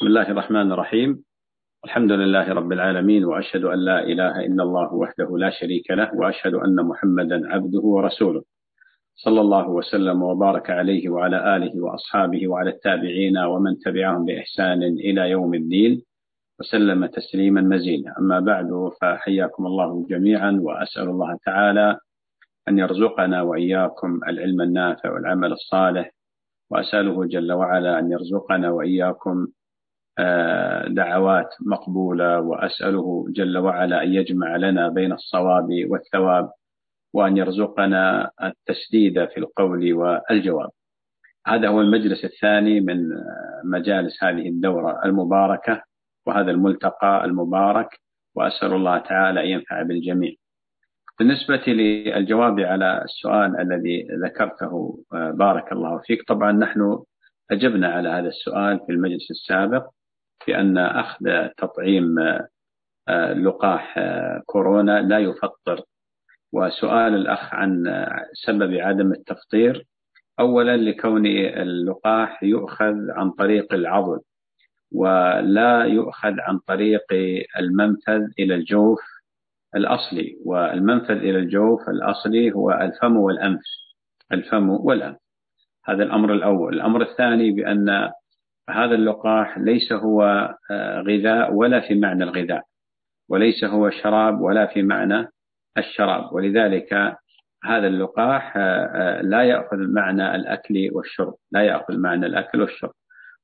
بسم الله الرحمن الرحيم. الحمد لله رب العالمين وأشهد أن لا إله إلا الله وحده لا شريك له وأشهد أن محمدا عبده ورسوله. صلى الله وسلم وبارك عليه وعلى آله وأصحابه وعلى التابعين ومن تبعهم بإحسان إلى يوم الدين. وسلم تسليما مزيدا. أما بعد فحياكم الله جميعا وأسأل الله تعالى أن يرزقنا وإياكم العلم النافع والعمل الصالح. وأسأله جل وعلا أن يرزقنا وإياكم آه، دعوات مقبولة وأسأله جل وعلا أن يجمع لنا بين الصواب والثواب وأن يرزقنا التسديد في القول والجواب. هذا هو المجلس الثاني من مجالس هذه الدورة المباركة وهذا الملتقى المبارك وأسأل الله تعالى أن ينفع بالجميع. بالنسبة للجواب على السؤال الذي ذكرته بارك الله فيك. طبعا نحن أجبنا على هذا السؤال في المجلس السابق بأن أخذ تطعيم لقاح كورونا لا يفطر. وسؤال الأخ عن سبب عدم التفطير. أولا لكون اللقاح يؤخذ عن طريق العضل ولا يؤخذ عن طريق المنفذ إلى الجوف الأصلي. والمنفذ إلى الجوف الأصلي هو الفم والأنف الفم والأنف. هذا الأمر الأول. الأمر الثاني بأن هذا اللقاح ليس هو غذاء ولا في معنى الغذاء وليس هو شراب ولا في معنى الشراب. ولذلك هذا اللقاح لا يأخذ معنى الأكل والشرب لا يأخذ معنى الأكل والشرب.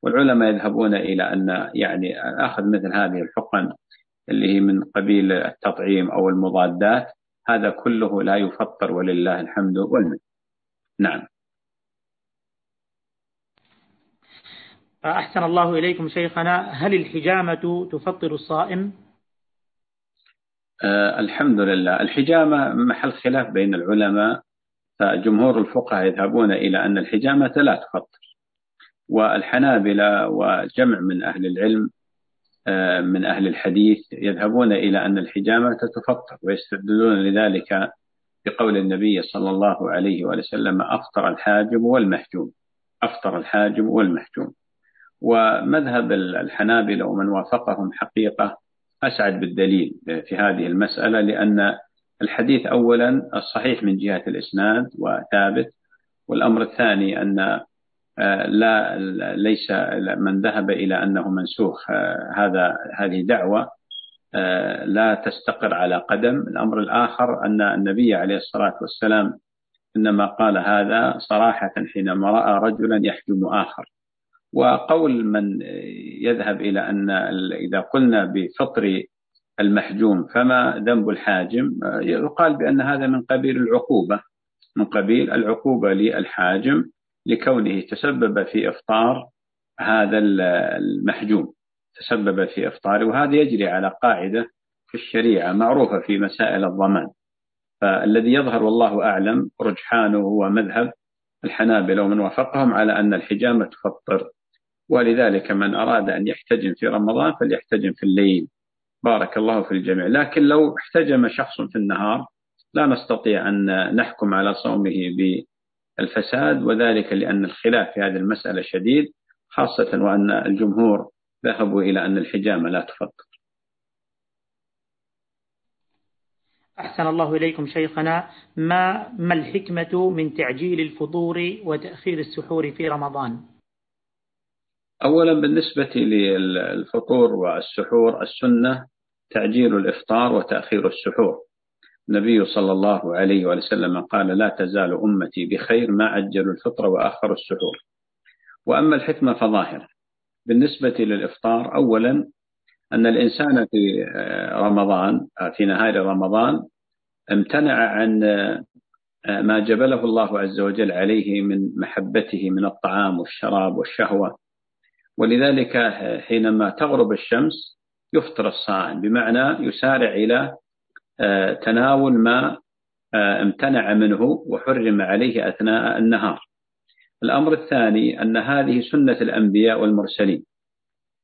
والعلماء يذهبون إلى أن يعني أخذ مثل هذه الحقن اللي هي من قبيل التطعيم أو المضادات هذا كله لا يفطر ولله الحمد والمنة. نعم. أحسن الله إليكم شيخنا هل الحجامة تفطر الصائم؟ آه الحمد لله. الحجامة محل خلاف بين العلماء فجمهور الفقهاء يذهبون إلى أن الحجامة لا تفطر. والحنابلة وجمع من أهل العلم آه من أهل الحديث يذهبون إلى أن الحجامة تفطر ويستدلون لذلك بقول النبي صلى الله عليه وسلم أفطر الحاجم والمحجوم أفطر الحاجم والمحجوم ومذهب الحنابلة ومن وافقهم حقيقة أسعد بالدليل في هذه المسألة لأن الحديث أولا الصحيح من جهة الإسناد وثابت والأمر الثاني أن لا ليس من ذهب إلى أنه منسوخ هذا هذه دعوة لا تستقر على قدم. الأمر الآخر أن النبي عليه الصلاة والسلام إنما قال هذا صراحة حينما رأى رجلا يحجم آخر. وقول من يذهب إلى أن إذا قلنا بفطر المحجوم فما ذنب الحاجم يقال بأن هذا من قبيل العقوبة من قبيل العقوبة للحاجم لكونه تسبب في إفطار هذا المحجوم تسبب في إفطاره وهذا يجري على قاعدة في الشريعة معروفة في مسائل الضمان. فالذي يظهر والله أعلم رجحانه هو مذهب الحنابلة ومن وافقهم على أن الحجامة تفطر ولذلك من أراد أن يحتجم في رمضان فليحتجم في الليل. بارك الله في الجميع. لكن لو احتجم شخص في النهار لا نستطيع أن نحكم على صومه بالفساد وذلك لأن الخلاف في هذه المسألة شديد خاصة وأن الجمهور ذهبوا إلى أن الحجامة لا تفطر. أحسن الله إليكم شيخنا. ما ما الحكمة من تعجيل الفطور وتأخير السحور في رمضان؟ أولا بالنسبة للفطور والسحور السنة تعجيل الإفطار وتأخير السحور. النبي صلى الله عليه وسلم قال لا تزال أمتي بخير ما عجلوا الفطر وأخروا السحور. وأما الحكمة فظاهرة. بالنسبة للإفطار أولا أن الإنسان في رمضان في نهار رمضان امتنع عن ما جبله الله عز وجل عليه من محبته من الطعام والشراب والشهوة. ولذلك حينما تغرب الشمس يفطر الصائم بمعنى يسارع إلى تناول ما امتنع منه وحرم عليه أثناء النهار. الأمر الثاني أن هذه سنة الأنبياء والمرسلين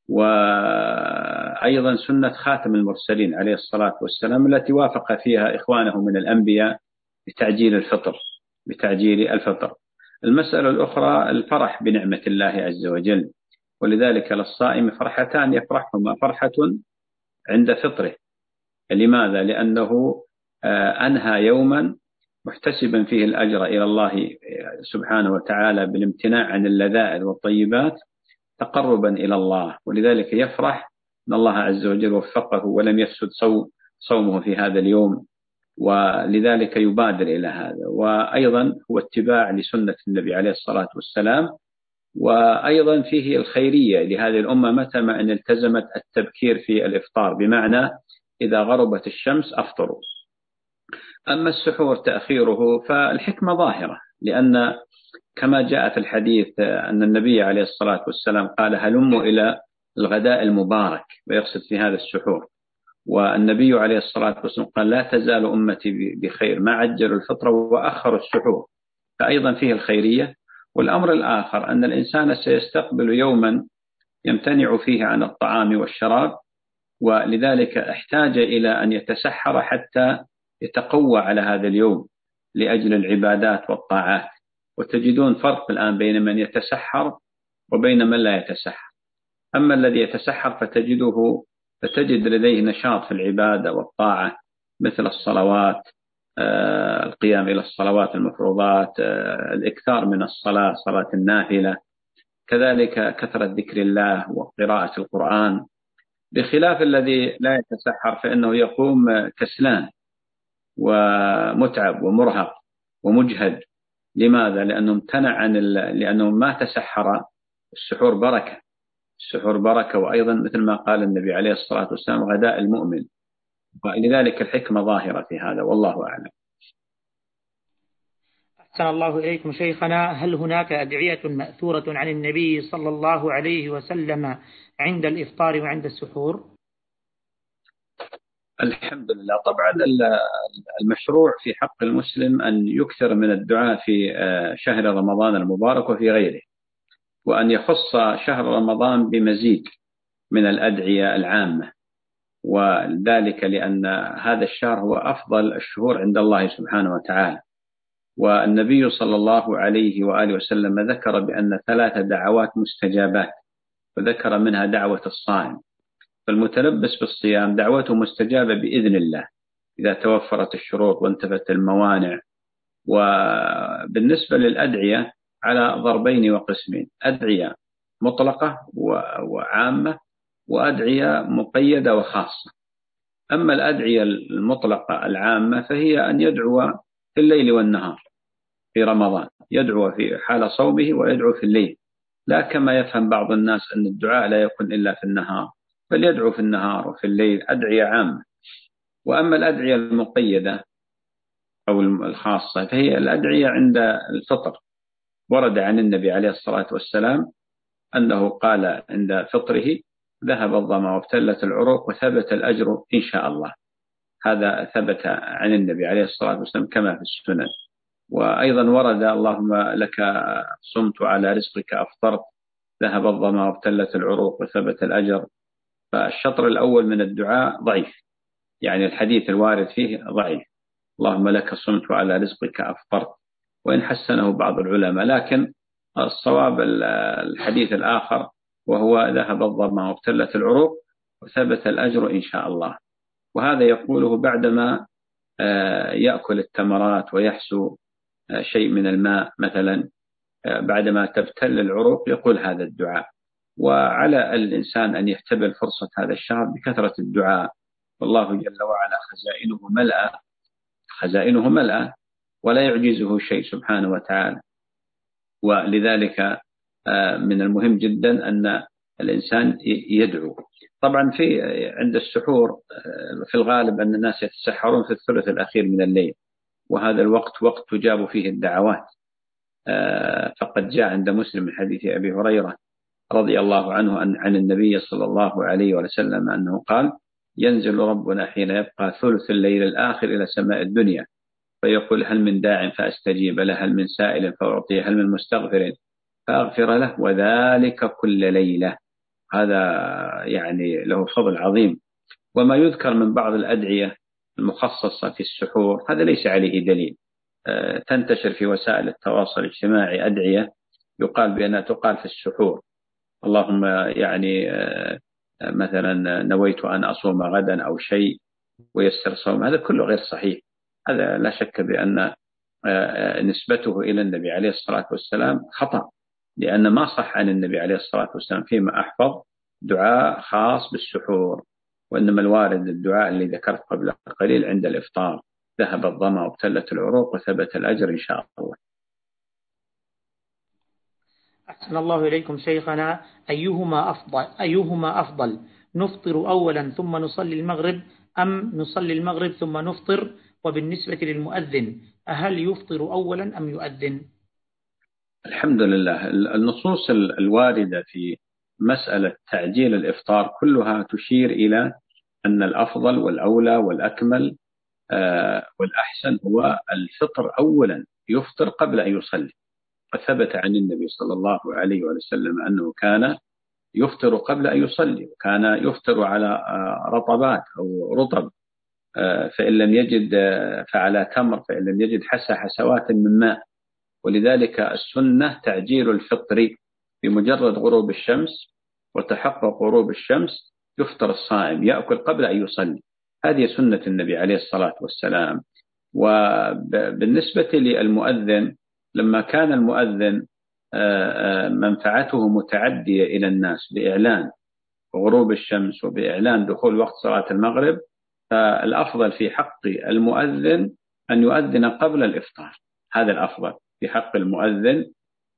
وأيضا سنة خاتم المرسلين عليه الصلاة والسلام التي وافق فيها إخوانه من الأنبياء بتعجيل الفطر بتعجيل الفطر. المسألة الأخرى الفرح بنعمة الله عز وجل. ولذلك للصائم فرحتان يفرحهما فرحة عند فطره. لماذا؟ لأنه آه، أنهى يوما محتسبا فيه الأجر إلى الله سبحانه وتعالى بالامتناع عن اللذائذ والطيبات تقربا إلى الله. ولذلك يفرح أن الله عز وجل وفقه ولم يفسد صومه في هذا اليوم. ولذلك يبادر إلى هذا. وأيضا هو اتباع لسنة النبي عليه الصلاة والسلام وأيضا فيه الخيرية لهذه الأمة متى ما أن التزمت التبكير في الإفطار بمعنى إذا غربت الشمس أفطروا. أما السحور تأخيره فالحكمة ظاهرة لأن كما جاء في الحديث أن النبي عليه الصلاة والسلام قال هلموا إلى الغداء المبارك ويقصد في هذا السحور. والنبي عليه الصلاة والسلام قال لا تزال أمتي بخير ما عجلوا الفطرة وأخروا السحور فأيضا فيه الخيرية والأمر الآخر أن الإنسان سيستقبل يوما يمتنع فيه عن الطعام والشراب ولذلك احتاج إلى أن يتسحر حتى يتقوى على هذا اليوم لأجل العبادات والطاعات. وتجدون فرق الآن بين من يتسحر وبين من لا يتسحر. أما الذي يتسحر فتجده فتجد لديه نشاط في العبادة والطاعة مثل الصلوات القيام إلى الصلوات المفروضات آه، الإكثار من الصلاة صلاة النافلة. كذلك كثرة ذكر الله وقراءة القرآن. بخلاف الذي لا يتسحر فإنه يقوم كسلان ومتعب ومرهق ومجهد. لماذا؟ لأنه امتنع عن لأنه ما تسحر. السحور بركة. السحور بركة. وأيضا مثل ما قال النبي عليه الصلاة والسلام غداء المؤمن. ولذلك الحكمة ظاهرة في هذا والله أعلم. أحسن الله إليكم شيخنا. هل هناك أدعية مأثورة عن النبي صلى الله عليه وسلم عند الإفطار وعند السحور؟ الحمد لله. طبعا المشروع في حق المسلم أن يكثر من الدعاء في آه، شهر رمضان المبارك وفي غيره وأن يخص شهر رمضان بمزيد من الأدعية العامة. وذلك لأن هذا الشهر هو أفضل الشهور عند الله سبحانه وتعالى. والنبي صلى الله عليه وآله وسلم ذكر بأن ثلاث دعوات مستجابات وذكر منها دعوة الصائم. فالمتلبس بالصيام دعوته مستجابة بإذن الله إذا توفرت الشروط وانتفت الموانع. وبالنسبة للأدعية على ضربين وقسمين أدعية مطلقة وعامة وأدعية مقيدة وخاصة. أما الأدعية المطلقة العامة فهي أن يدعو في الليل والنهار في رمضان يدعو في حال صومه ويدعو في الليل. لا كما يفهم بعض الناس أن الدعاء لا يكون إلا في النهار بل يدعو في النهار وفي الليل أدعية عامة. وأما الأدعية المقيدة أو الخاصة فهي الأدعية عند الفطر. ورد عن النبي عليه الصلاة والسلام أنه قال عند فطره ذهب الظما وابتلت العروق وثبت الأجر إن شاء الله. هذا ثبت عن النبي عليه الصلاة والسلام كما في السنن. وأيضا ورد اللهم لك صمت على رزقك أفطرت. ذهب الظما وابتلت العروق وثبت الأجر. فالشطر الأول من الدعاء ضعيف. يعني الحديث الوارد فيه ضعيف. اللهم لك صمت على رزقك أفطرت. وإن حسنه بعض العلماء. لكن الصواب الحديث الآخر وهو ذهب الظما وابتلت العروق وثبت الأجر إن شاء الله. وهذا يقوله بعدما آه، يأكل التمرات ويحسو آه، شيء من الماء مثلا آه، بعدما تبتل العروق يقول هذا الدعاء. وعلى الإنسان أن يحتبل فرصة هذا الشهر بكثرة الدعاء. والله جل وعلا خزائنه ملأ خزائنه ملأ ولا يعجزه شيء سبحانه وتعالى. ولذلك من المهم جدا أن الإنسان يدعو. طبعا في عند السحور آه، في الغالب أن الناس يتسحرون في الثلث الأخير من الليل وهذا الوقت وقت تجاب فيه الدعوات. آه، فقد جاء عند مسلم من حديث أبي هريرة رضي الله عنه عن النبي صلى الله عليه وسلم أنه قال ينزل ربنا حين يبقى ثلث الليل الآخر إلى سماء الدنيا فيقول هل من داع فأستجيب له هل من سائل فأعطيه هل من مستغفر فأغفر له وذلك كل ليلة. هذا يعني له فضل عظيم. وما يذكر من بعض الأدعية المخصصة في السحور هذا ليس عليه دليل. آه، تنتشر في وسائل التواصل الاجتماعي أدعية يقال بأنها تقال في السحور. اللهم يعني آه، مثلا نويت أن أصوم غدا أو شيء ويسر صوم. هذا كله غير صحيح. هذا لا شك بأن نسبته إلى النبي عليه الصلاة والسلام خطأ. لأن ما صح عن النبي عليه الصلاة والسلام فيما أحفظ دعاء خاص بالسحور وإنما الوارد الدعاء اللي ذكرت قبل قليل عند الإفطار. ذهب الظما وابتلت العروق وثبت الأجر إن شاء الله. أحسن الله إليكم شيخنا. أيهما أفضل؟ أيهما أفضل؟ نفطر أولا ثم نصلي المغرب أم نصلي المغرب ثم نفطر؟ وبالنسبة للمؤذن هل يفطر أولا أم يؤذن؟ الحمد لله. النصوص الواردة في مسألة تعجيل الإفطار كلها تشير إلى أن الأفضل والأولى والأكمل آه، والأحسن هو الفطر أولا يفطر قبل أن يصلي. وثبت عن النبي صلى الله عليه وسلم أنه كان يفطر قبل أن يصلي وكان يفطر على آه، رطبات أو رطب آه، فإن لم يجد فعلى تمر فإن لم يجد حسى حسوات من ماء. ولذلك السنة تعجيل الفطر بمجرد غروب الشمس وتحقق غروب الشمس يفطر الصائم يأكل قبل أن يصلي. هذه سنة النبي عليه الصلاة والسلام. وبالنسبة للمؤذن لما كان المؤذن آه، آه، منفعته متعدية إلى الناس بإعلان غروب الشمس وبإعلان دخول وقت صلاة المغرب فالأفضل في حق المؤذن أن يؤذن قبل الإفطار. هذا الأفضل. في حق المؤذن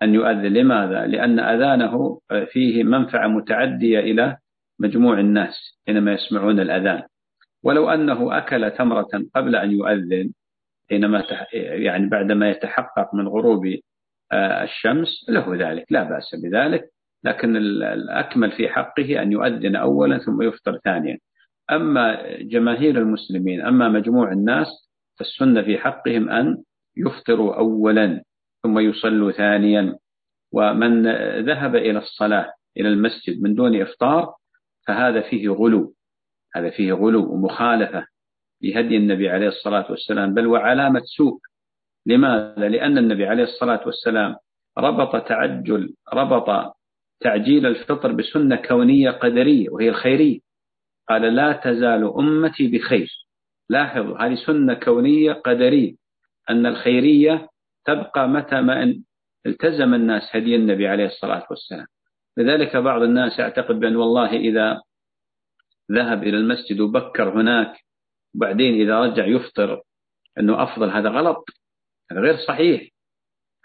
أن يؤذن. لماذا؟ لأن أذانه فيه منفعة متعدية إلى مجموع الناس حينما يسمعون الأذان. ولو أنه أكل تمرة قبل أن يؤذن حينما يعني بعدما يتحقق من غروب آه، الشمس له ذلك لا بأس بذلك. لكن الأكمل في حقه أن يؤذن أولا ثم يفطر ثانيا. أما جماهير المسلمين أما مجموع الناس فالسنة في حقهم أن يفطروا أولا. ثم يصلوا ثانيا. ومن ذهب إلى الصلاة إلى المسجد من دون إفطار فهذا فيه غلو. هذا فيه غلو ومخالفة لهدي النبي عليه الصلاة والسلام بل وعلامة سوء. لماذا؟ لأن النبي عليه الصلاة والسلام ربط تعجل ربط تعجيل الفطر بسنة كونية قدرية وهي الخيرية. قال لا تزال أمتي بخير. لاحظوا هذه سنة كونية قدرية. أن الخيرية تبقى متى ما إن التزم الناس هدي النبي عليه الصلاة والسلام. لذلك بعض الناس يعتقد بأن والله إذا ذهب إلى المسجد وبكر هناك وبعدين إذا رجع يفطر أنه أفضل هذا غلط هذا غير صحيح.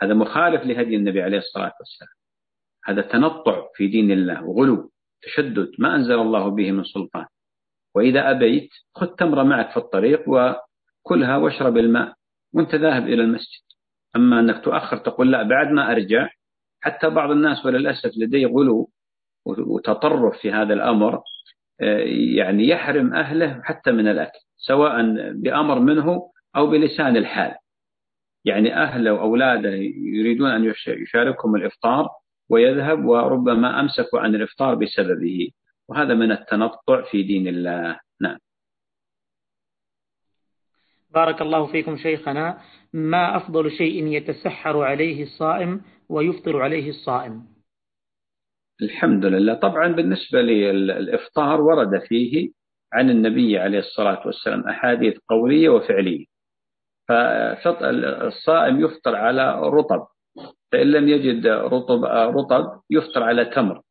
هذا مخالف لهدي النبي عليه الصلاة والسلام. هذا تنطع في دين الله وغلو تشدد ما أنزل الله به من سلطان. وإذا أبيت خذ تمرة معك في الطريق وكلها واشرب الماء وأنت ذاهب إلى المسجد. أما أنك تؤخر تقول لا بعد ما أرجع حتى بعض الناس وللأسف لديه غلو وتطرف في هذا الأمر آه، يعني يحرم أهله حتى من الأكل سواء بأمر منه أو بلسان الحال. يعني أهله وأولاده يريدون أن يشاركهم الإفطار ويذهب وربما أمسكوا عن الإفطار بسببه وهذا من التنطع في دين الله نعم بارك الله فيكم شيخنا ما أفضل شيء يتسحر عليه الصائم ويفطر عليه الصائم؟ الحمد لله. طبعا بالنسبة للإفطار ورد فيه عن النبي عليه الصلاة والسلام أحاديث قولية وفعلية. فالصائم يفطر على رطب فإن لم يجد رطب رطب يفطر على تمر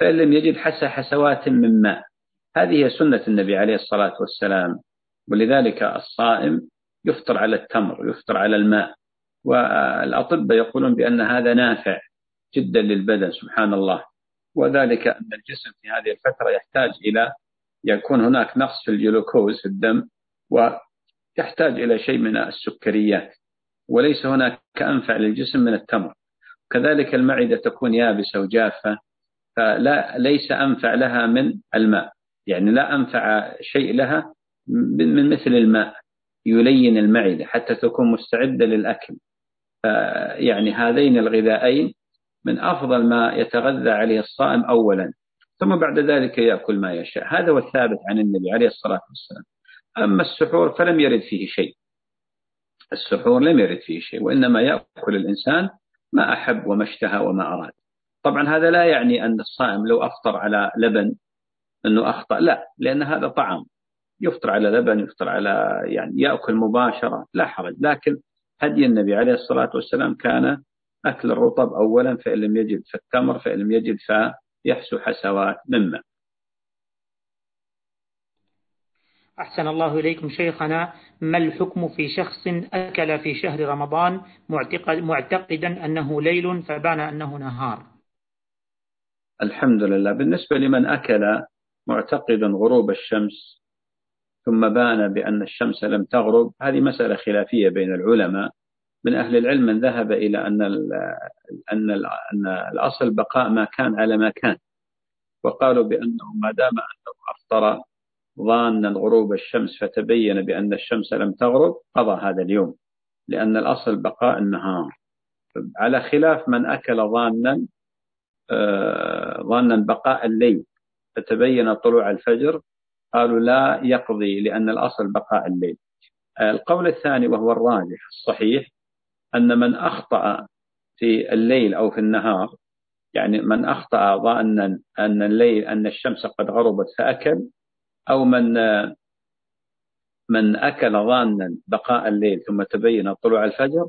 فإن لم يجد حسى حسوات من ماء. هذه هي سنة النبي عليه الصلاة والسلام. ولذلك الصائم يفطر على التمر يفطر على الماء. والأطباء يقولون بأن هذا نافع جدا للبدن سبحان الله. وذلك أن الجسم في هذه الفترة يحتاج إلى يكون هناك نقص في الجلوكوز في الدم ويحتاج إلى شيء من السكريات. وليس هناك أنفع للجسم من التمر. كذلك المعدة تكون يابسة وجافة فلا ليس أنفع لها من الماء. يعني لا أنفع شيء لها من مثل الماء يلين المعدة حتى تكون مستعدة للأكل. يعني هذين الغذائين من أفضل ما يتغذى عليه الصائم أولا ثم بعد ذلك يأكل ما يشاء. هذا هو الثابت عن النبي عليه الصلاة والسلام. أما السحور فلم يرد فيه شيء. السحور لم يرد فيه شيء وإنما يأكل الإنسان ما أحب وما اشتهى وما أراد. طبعا هذا لا يعني أن الصائم لو أفطر على لبن أنه أخطأ لا لأن هذا طعام. يفطر على لبن يفطر على يعني يأكل مباشرة لا حرج. لكن هدي النبي عليه الصلاة والسلام كان أكل الرطب أولا فإن لم يجد فالتمر فإن لم يجد فيحسو حسوات من ماء أحسن الله إليكم شيخنا. ما الحكم في شخص أكل في شهر رمضان معتقد معتقدا أنه ليل فبان أنه نهار؟ الحمد لله. بالنسبة لمن أكل معتقدا غروب الشمس ثم بان بأن الشمس لم تغرب. هذه مسألة خلافية بين العلماء. من أهل العلم من ذهب إلى أن أن أن الأصل بقاء ما كان على ما كان. وقالوا بأنه ما دام أنه أفطر ظانا غروب الشمس فتبين بأن الشمس لم تغرب قضى هذا اليوم. لأن الأصل بقاء النهار. على خلاف من أكل ظانا آه، ظانا بقاء الليل فتبين طلوع الفجر قالوا لا يقضي لأن الأصل بقاء الليل. القول الثاني وهو الراجح الصحيح أن من أخطأ في الليل أو في النهار يعني من أخطأ ظانا أن الليل أن الشمس قد غربت فأكل أو من من أكل ظانا بقاء الليل ثم تبين طلوع الفجر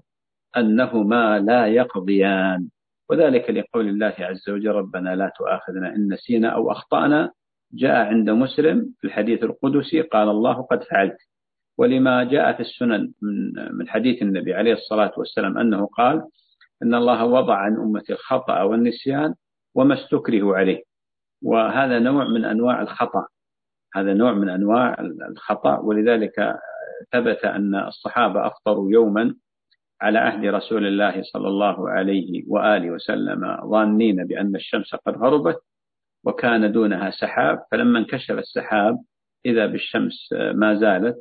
أنهما لا يقضيان. وذلك لقول الله عز وجل ربنا لا تؤاخذنا إن نسينا أو أخطأنا جاء عند مسلم في الحديث القدسي قال الله قد فعلت. ولما جاء في السنن من من حديث النبي عليه الصلاة والسلام أنه قال إن الله وضع عن أمتي الخطأ والنسيان وما استكرهوا عليه. وهذا نوع من أنواع الخطأ. هذا نوع من أنواع الخطأ. ولذلك ثبت أن الصحابة أفطروا يوما على عهد رسول الله صلى الله عليه وآله وسلم ظانين بأن الشمس قد غربت. وكان دونها سحاب فلما انكشف السحاب إذا بالشمس ما زالت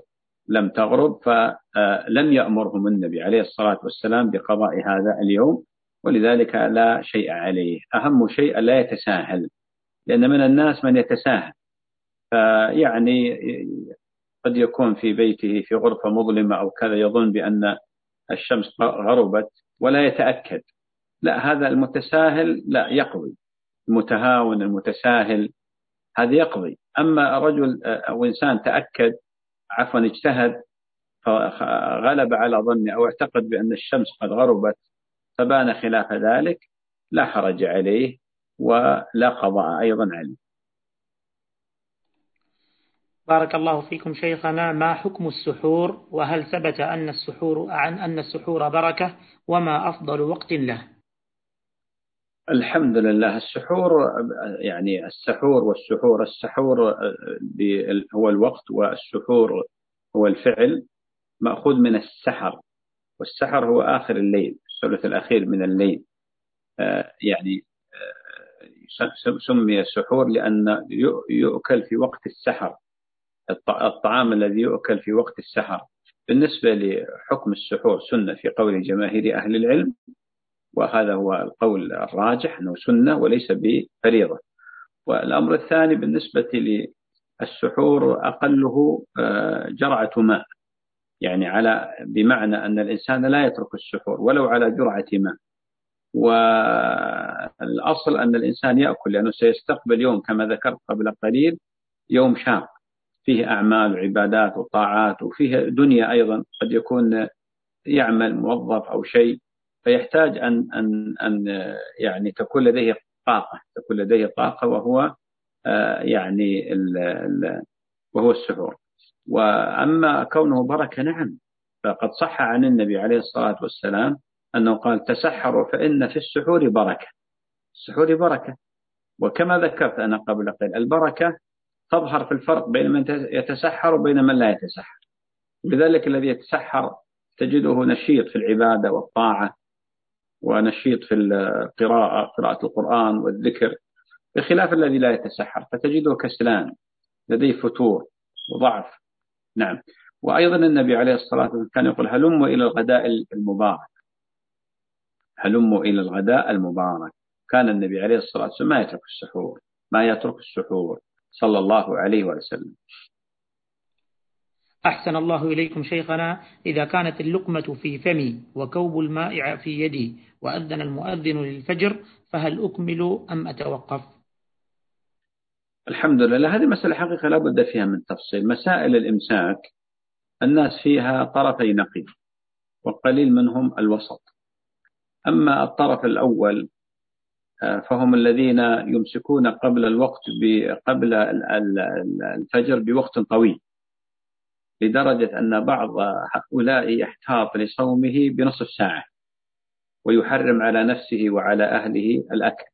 لم تغرب فلم يأمرهم النبي عليه الصلاة والسلام بقضاء هذا اليوم ولذلك لا شيء عليه. أهم شيء لا يتساهل لأن من الناس من يتساهل. فيعني قد يكون في بيته في غرفة مظلمة أو كذا يظن بأن الشمس غربت ولا يتأكد. لا هذا المتساهل لا يقضي. المتهاون المتساهل هذا يقضي. أما رجل أو إنسان تأكد عفوا اجتهد فغلب على ظنه أو اعتقد بأن الشمس قد غربت فبان خلاف ذلك لا حرج عليه ولا قضاء أيضا عليه. بارك الله فيكم شيخنا ما حكم السحور؟ وهل ثبت أن السحور عن أن السحور بركة؟ وما أفضل وقت له؟ الحمد لله السحور يعني السحور والسحور السحور هو الوقت والسحور هو الفعل مأخوذ من السحر والسحر هو آخر الليل الثلث الأخير من الليل. آه، يعني آه، سمي السحور لأن يؤكل في وقت السحر الطعام الذي يؤكل في وقت السحر. بالنسبة لحكم السحور سنة في قول جماهير أهل العلم وهذا هو القول الراجح أنه سنة وليس بفريضة. والأمر الثاني بالنسبة للسحور أقله آه، جرعة ماء. يعني على بمعنى أن الإنسان لا يترك السحور ولو على جرعة ماء. والأصل أن الإنسان يأكل لأنه سيستقبل يوم كما ذكرت قبل قليل يوم شاق. فيه أعمال وعبادات وطاعات وفيه دنيا أيضا قد يكون يعمل موظف أو شيء. فيحتاج أن أن أن يعني تكون لديه طاقة تكون لديه طاقة وهو آه، يعني ال ال وهو السحور. وأما كونه بركة نعم. فقد صح عن النبي عليه الصلاة والسلام أنه قال تسحروا فإن في السحور بركة. السحور بركة. وكما ذكرت أنا قبل قليل البركة تظهر في الفرق بين من يتسحر وبين من لا يتسحر. لذلك الذي يتسحر تجده نشيط في العبادة والطاعة. ونشيط في القراءة قراءة القرآن والذكر بخلاف الذي لا يتسحر فتجده كسلان لديه فتور وضعف. نعم. وأيضا النبي عليه الصلاة والسلام كان يقول هلموا إلى الغداء المبارك. هلموا إلى الغداء المبارك. كان النبي عليه الصلاة والسلام ما يترك السحور ما يترك السحور صلى الله عليه وسلم. أحسن الله إليكم شيخنا إذا كانت اللقمة في فمي وكوب الماء في يدي وأذن المؤذن للفجر فهل أكمل أم أتوقف؟ الحمد لله. هذه مسألة حقيقة لا بد فيها من تفصيل. مسائل الإمساك الناس فيها طرفي نقيض وقليل منهم الوسط. أما الطرف الأول آه، فهم الذين يمسكون قبل الوقت قبل الفجر بوقت طويل. لدرجة أن بعض هؤلاء يحتاط لصومه بنصف ساعة ويحرم على نفسه وعلى أهله الأكل.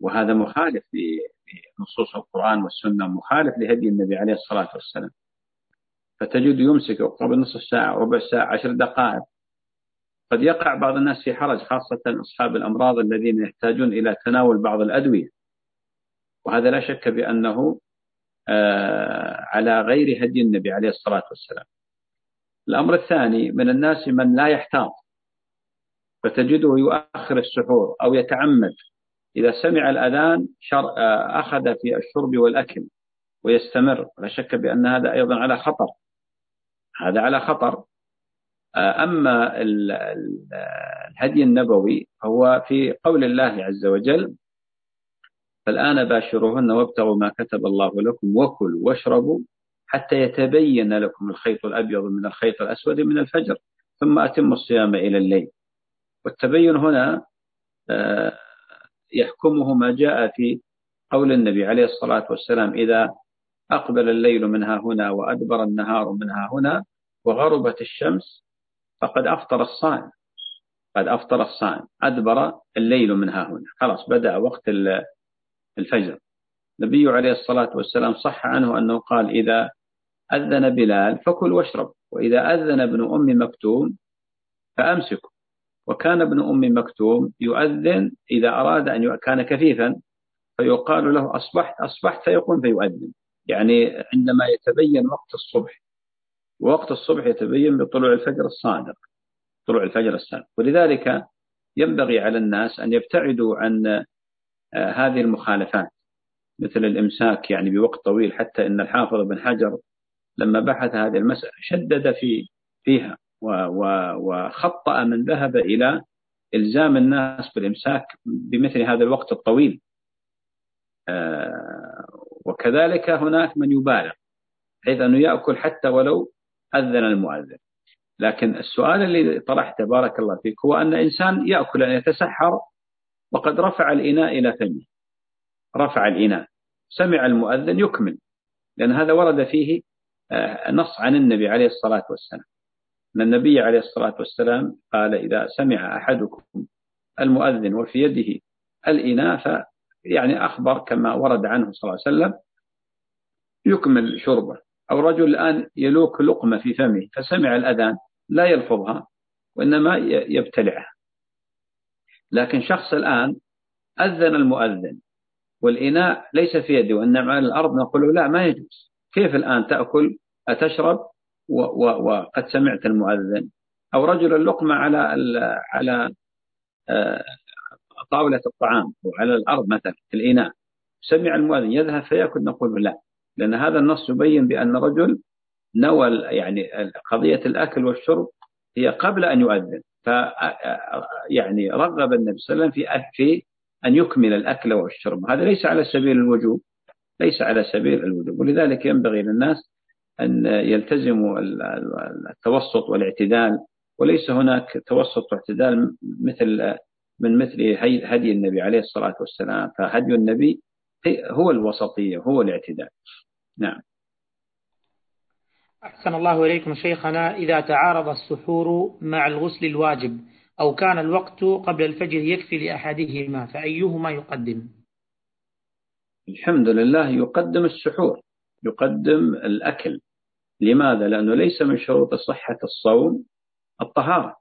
وهذا مخالف لنصوص القرآن والسنة مخالف لهدي النبي عليه الصلاة والسلام. فتجد يمسك قبل نصف ساعة ربع ساعة عشر دقائق. قد يقع بعض الناس في حرج خاصة أصحاب الأمراض الذين يحتاجون إلى تناول بعض الأدوية. وهذا لا شك بأنه على غير هدي النبي عليه الصلاة والسلام. الأمر الثاني من الناس من لا يحتاط فتجده يؤخر السحور أو يتعمد. إذا سمع الأذان آه، أخذ في الشرب والأكل ويستمر. لا شك بأن هذا أيضا على خطر. هذا على خطر. آه، أما الهدي النبوي هو في قول الله عز وجل فالآن باشروهن وابتغوا ما كتب الله لكم وكلوا واشربوا حتى يتبين لكم الخيط الأبيض من الخيط الأسود من الفجر ثم أتموا الصيام إلى الليل. والتبين هنا آه، يحكمه ما جاء في قول النبي عليه الصلاة والسلام إذا أقبل الليل منها هنا وأدبر النهار منها هنا وغربت الشمس فقد أفطر الصائم. قد أفطر الصائم أدبر الليل منها هنا. خلاص بدأ وقت الفجر. النبي عليه الصلاة والسلام صح عنه أنه قال إذا أذن بلال فكل واشرب وإذا أذن ابن أم مكتوم فأمسكوا. وكان ابن أم مكتوم يؤذن إذا أراد أن كان كفيفا فيقال له أصبحت أصبحت فيقوم فيؤذن. يعني عندما يتبين وقت الصبح ووقت الصبح يتبين بطلوع الفجر الصادق طلوع الفجر الصادق ولذلك ينبغي على الناس أن يبتعدوا عن هذه المخالفات مثل الإمساك يعني بوقت طويل حتى إن الحافظ بن حجر لما بحث هذه المسألة شدد في فيها وخطأ من ذهب إلى إلزام الناس بالإمساك بمثل هذا الوقت الطويل. آه، وكذلك هناك من يبالغ حيث أنه يأكل حتى ولو أذن المؤذن. لكن السؤال اللي طرحته بارك الله فيك هو أن إنسان يأكل أن يتسحر وقد رفع الإناء إلى فمه رفع الإناء. سمع المؤذن يكمل لأن هذا ورد فيه آه، نص عن النبي عليه الصلاة والسلام. أن النبي عليه الصلاة والسلام قال إذا سمع أحدكم المؤذن وفي يده الإناء يعني أخبر كما ورد عنه صلى الله عليه وسلم يكمل شربه. أو رجل الآن يلوك لقمة في فمه فسمع الأذان لا يلفظها وإنما يبتلعها. لكن شخص الآن أذن المؤذن والإناء ليس في يده وإنما على الأرض نقول لا ما يجوز. كيف الآن تأكل؟ أتشرب؟ وقد سمعت المؤذن. أو رجل اللقمة على على آه، طاولة الطعام وعلى الأرض مثلا في الإناء. سمع المؤذن يذهب فيأكل نقول لا. لأن هذا النص يبين بأن رجل نوى يعني قضية الأكل والشرب هي قبل أن يؤذن. يعني رغب النبي صلى الله عليه وسلم في في أن يكمل الأكل والشرب. هذا ليس على سبيل الوجوب ليس على سبيل الوجوب. ولذلك ينبغي للناس أن يلتزموا التوسط والاعتدال وليس هناك توسط واعتدال مثل من مثل هدي النبي عليه الصلاة والسلام. فهدي النبي هو الوسطية هو الاعتدال. نعم. أحسن الله إليكم شيخنا إذا تعارض السحور مع الغسل الواجب أو كان الوقت قبل الفجر يكفي لأحدهما فأيهما يقدم؟ الحمد لله يقدم السحور يقدم الأكل. لماذا؟ لأنه ليس من شروط صحة الصوم الطهارة.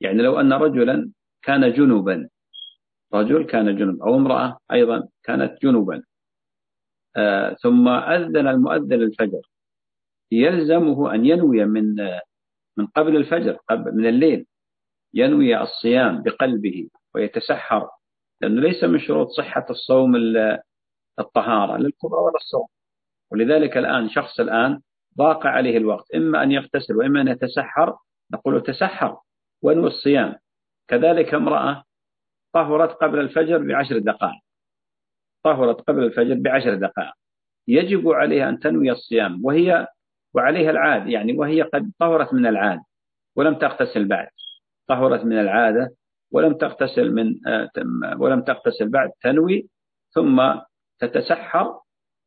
يعني لو أن رجلا كان جنوبا رجل كان جنوب أو امرأة أيضا كانت جنوبا آه ثم أذن المؤذن الفجر يلزمه أن ينوي من من قبل الفجر قبل من الليل ينوي الصيام بقلبه ويتسحر لأنه ليس من شروط صحة الصوم الطهارة للكبرى ولا الصوم. ولذلك الآن شخص الآن ضاق عليه الوقت إما أن يغتسل وإما أن يتسحر نقول تسحر وانوي الصيام. كذلك امرأة طهرت قبل الفجر بعشر دقائق. طهرت قبل الفجر بعشر دقائق. يجب عليها أن تنوي الصيام وهي وعليها العاد يعني وهي قد طهرت من العاد ولم تغتسل بعد. طهرت من العادة ولم تغتسل من آه، ولم تغتسل بعد تنوي ثم تتسحر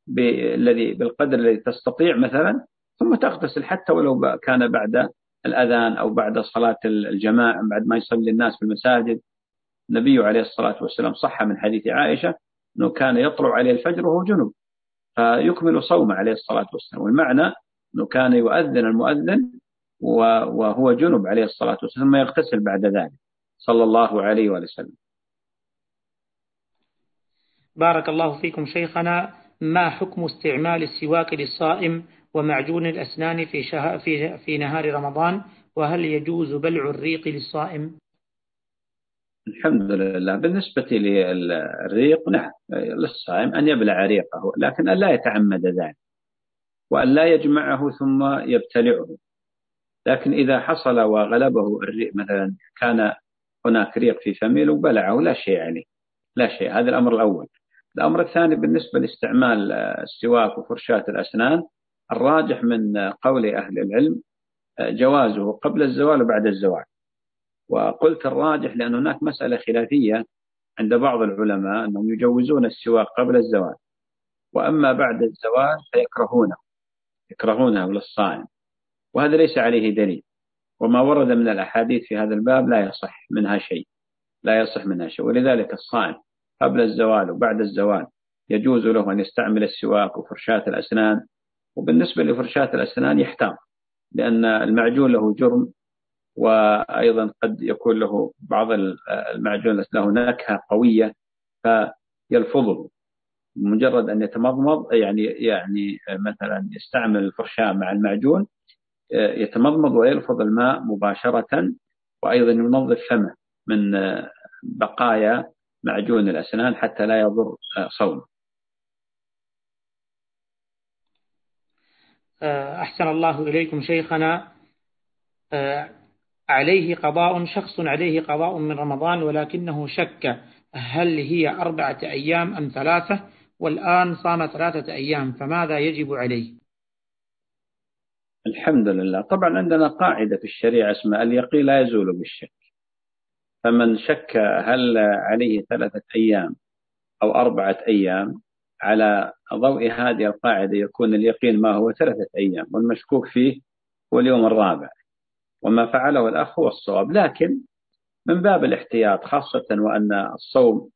بالذي بالقدر الذي تستطيع مثلا ثم تغتسل حتى ولو كان بعد الأذان أو بعد صلاة الجماعة بعد ما يصلي الناس في المساجد. النبي عليه الصلاة والسلام صح من حديث عائشة أنه كان يطلع عليه الفجر وهو جنوب فيكمل صومه عليه الصلاة والسلام. والمعنى أنه كان يؤذن المؤذن وهو جنب عليه الصلاة والسلام ثم يغتسل بعد ذلك. صلى الله عليه وسلم. بارك الله فيكم شيخنا. ما حكم استعمال السواك للصائم ومعجون الأسنان في, شه... في... في نهار رمضان؟ وهل يجوز بلع الريق للصائم؟ الحمد لله. بالنسبة للريق نعم للصائم أن يبلع ريقه لكن أن لا يتعمد ذلك. وأن لا يجمعه ثم يبتلعه. لكن إذا حصل وغلبه الريق مثلا كان هناك ريق في فمه وبلعه لا شيء عليه لا شيء. هذا الأمر الأول. الأمر الثاني بالنسبة لاستعمال السواك وفرشاة الأسنان الراجح من قول أهل العلم جوازه قبل الزوال وبعد الزوال. وقلت الراجح لأن هناك مسألة خلافية عند بعض العلماء أنهم يجوزون السواك قبل الزوال. وأما بعد الزوال فيكرهونه. يكرهونه للصائم وهذا ليس عليه دليل. وما ورد من الأحاديث في هذا الباب لا يصح منها شيء. لا يصح منها شيء. ولذلك الصائم قبل الزوال وبعد الزوال يجوز له أن يستعمل السواك وفرشاة الأسنان. وبالنسبة لفرشاة الأسنان يحتاط لأن المعجون له جرم وأيضا قد يكون له بعض المعجون له نكهة قوية فيلفظه. مجرد أن يتمضمض يعني يعني مثلا يستعمل الفرشاة مع المعجون يتمضمض ويلفظ الماء مباشرة وأيضا ينظف فمه من بقايا معجون الأسنان حتى لا يضر صومه. أحسن الله إليكم شيخنا. عليه قضاء شخص عليه قضاء من رمضان ولكنه شك هل هي أربعة أيام أم ثلاثة. والآن صام ثلاثة أيام فماذا يجب عليه؟ الحمد لله. طبعا عندنا قاعدة في الشريعة اسمها اليقين لا يزول بالشك. فمن شك هل عليه ثلاثة أيام أو أربعة أيام على ضوء هذه القاعدة يكون اليقين ما هو ثلاثة أيام والمشكوك فيه هو اليوم الرابع. وما فعله الأخ هو الصواب. لكن من باب الاحتياط خاصة وأن الصوم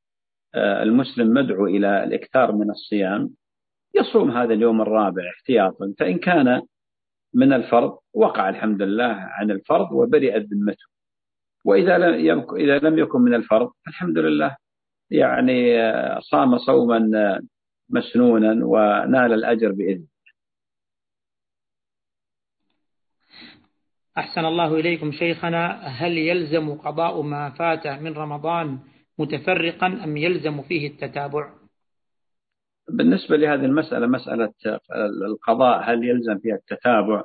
المسلم مدعو إلى الإكثار من الصيام يصوم هذا اليوم الرابع احتياطا فإن كان من الفرض وقع الحمد لله عن الفرض وبرئت ذمته. وإذا لم إذا لم يكن من الفرض الحمد لله. يعني صام صوما مسنونا ونال الأجر بإذن أحسن الله إليكم شيخنا هل يلزم قضاء ما فات من رمضان متفرقا أم يلزم فيه التتابع؟ بالنسبة لهذه المسألة مسألة القضاء هل يلزم فيها التتابع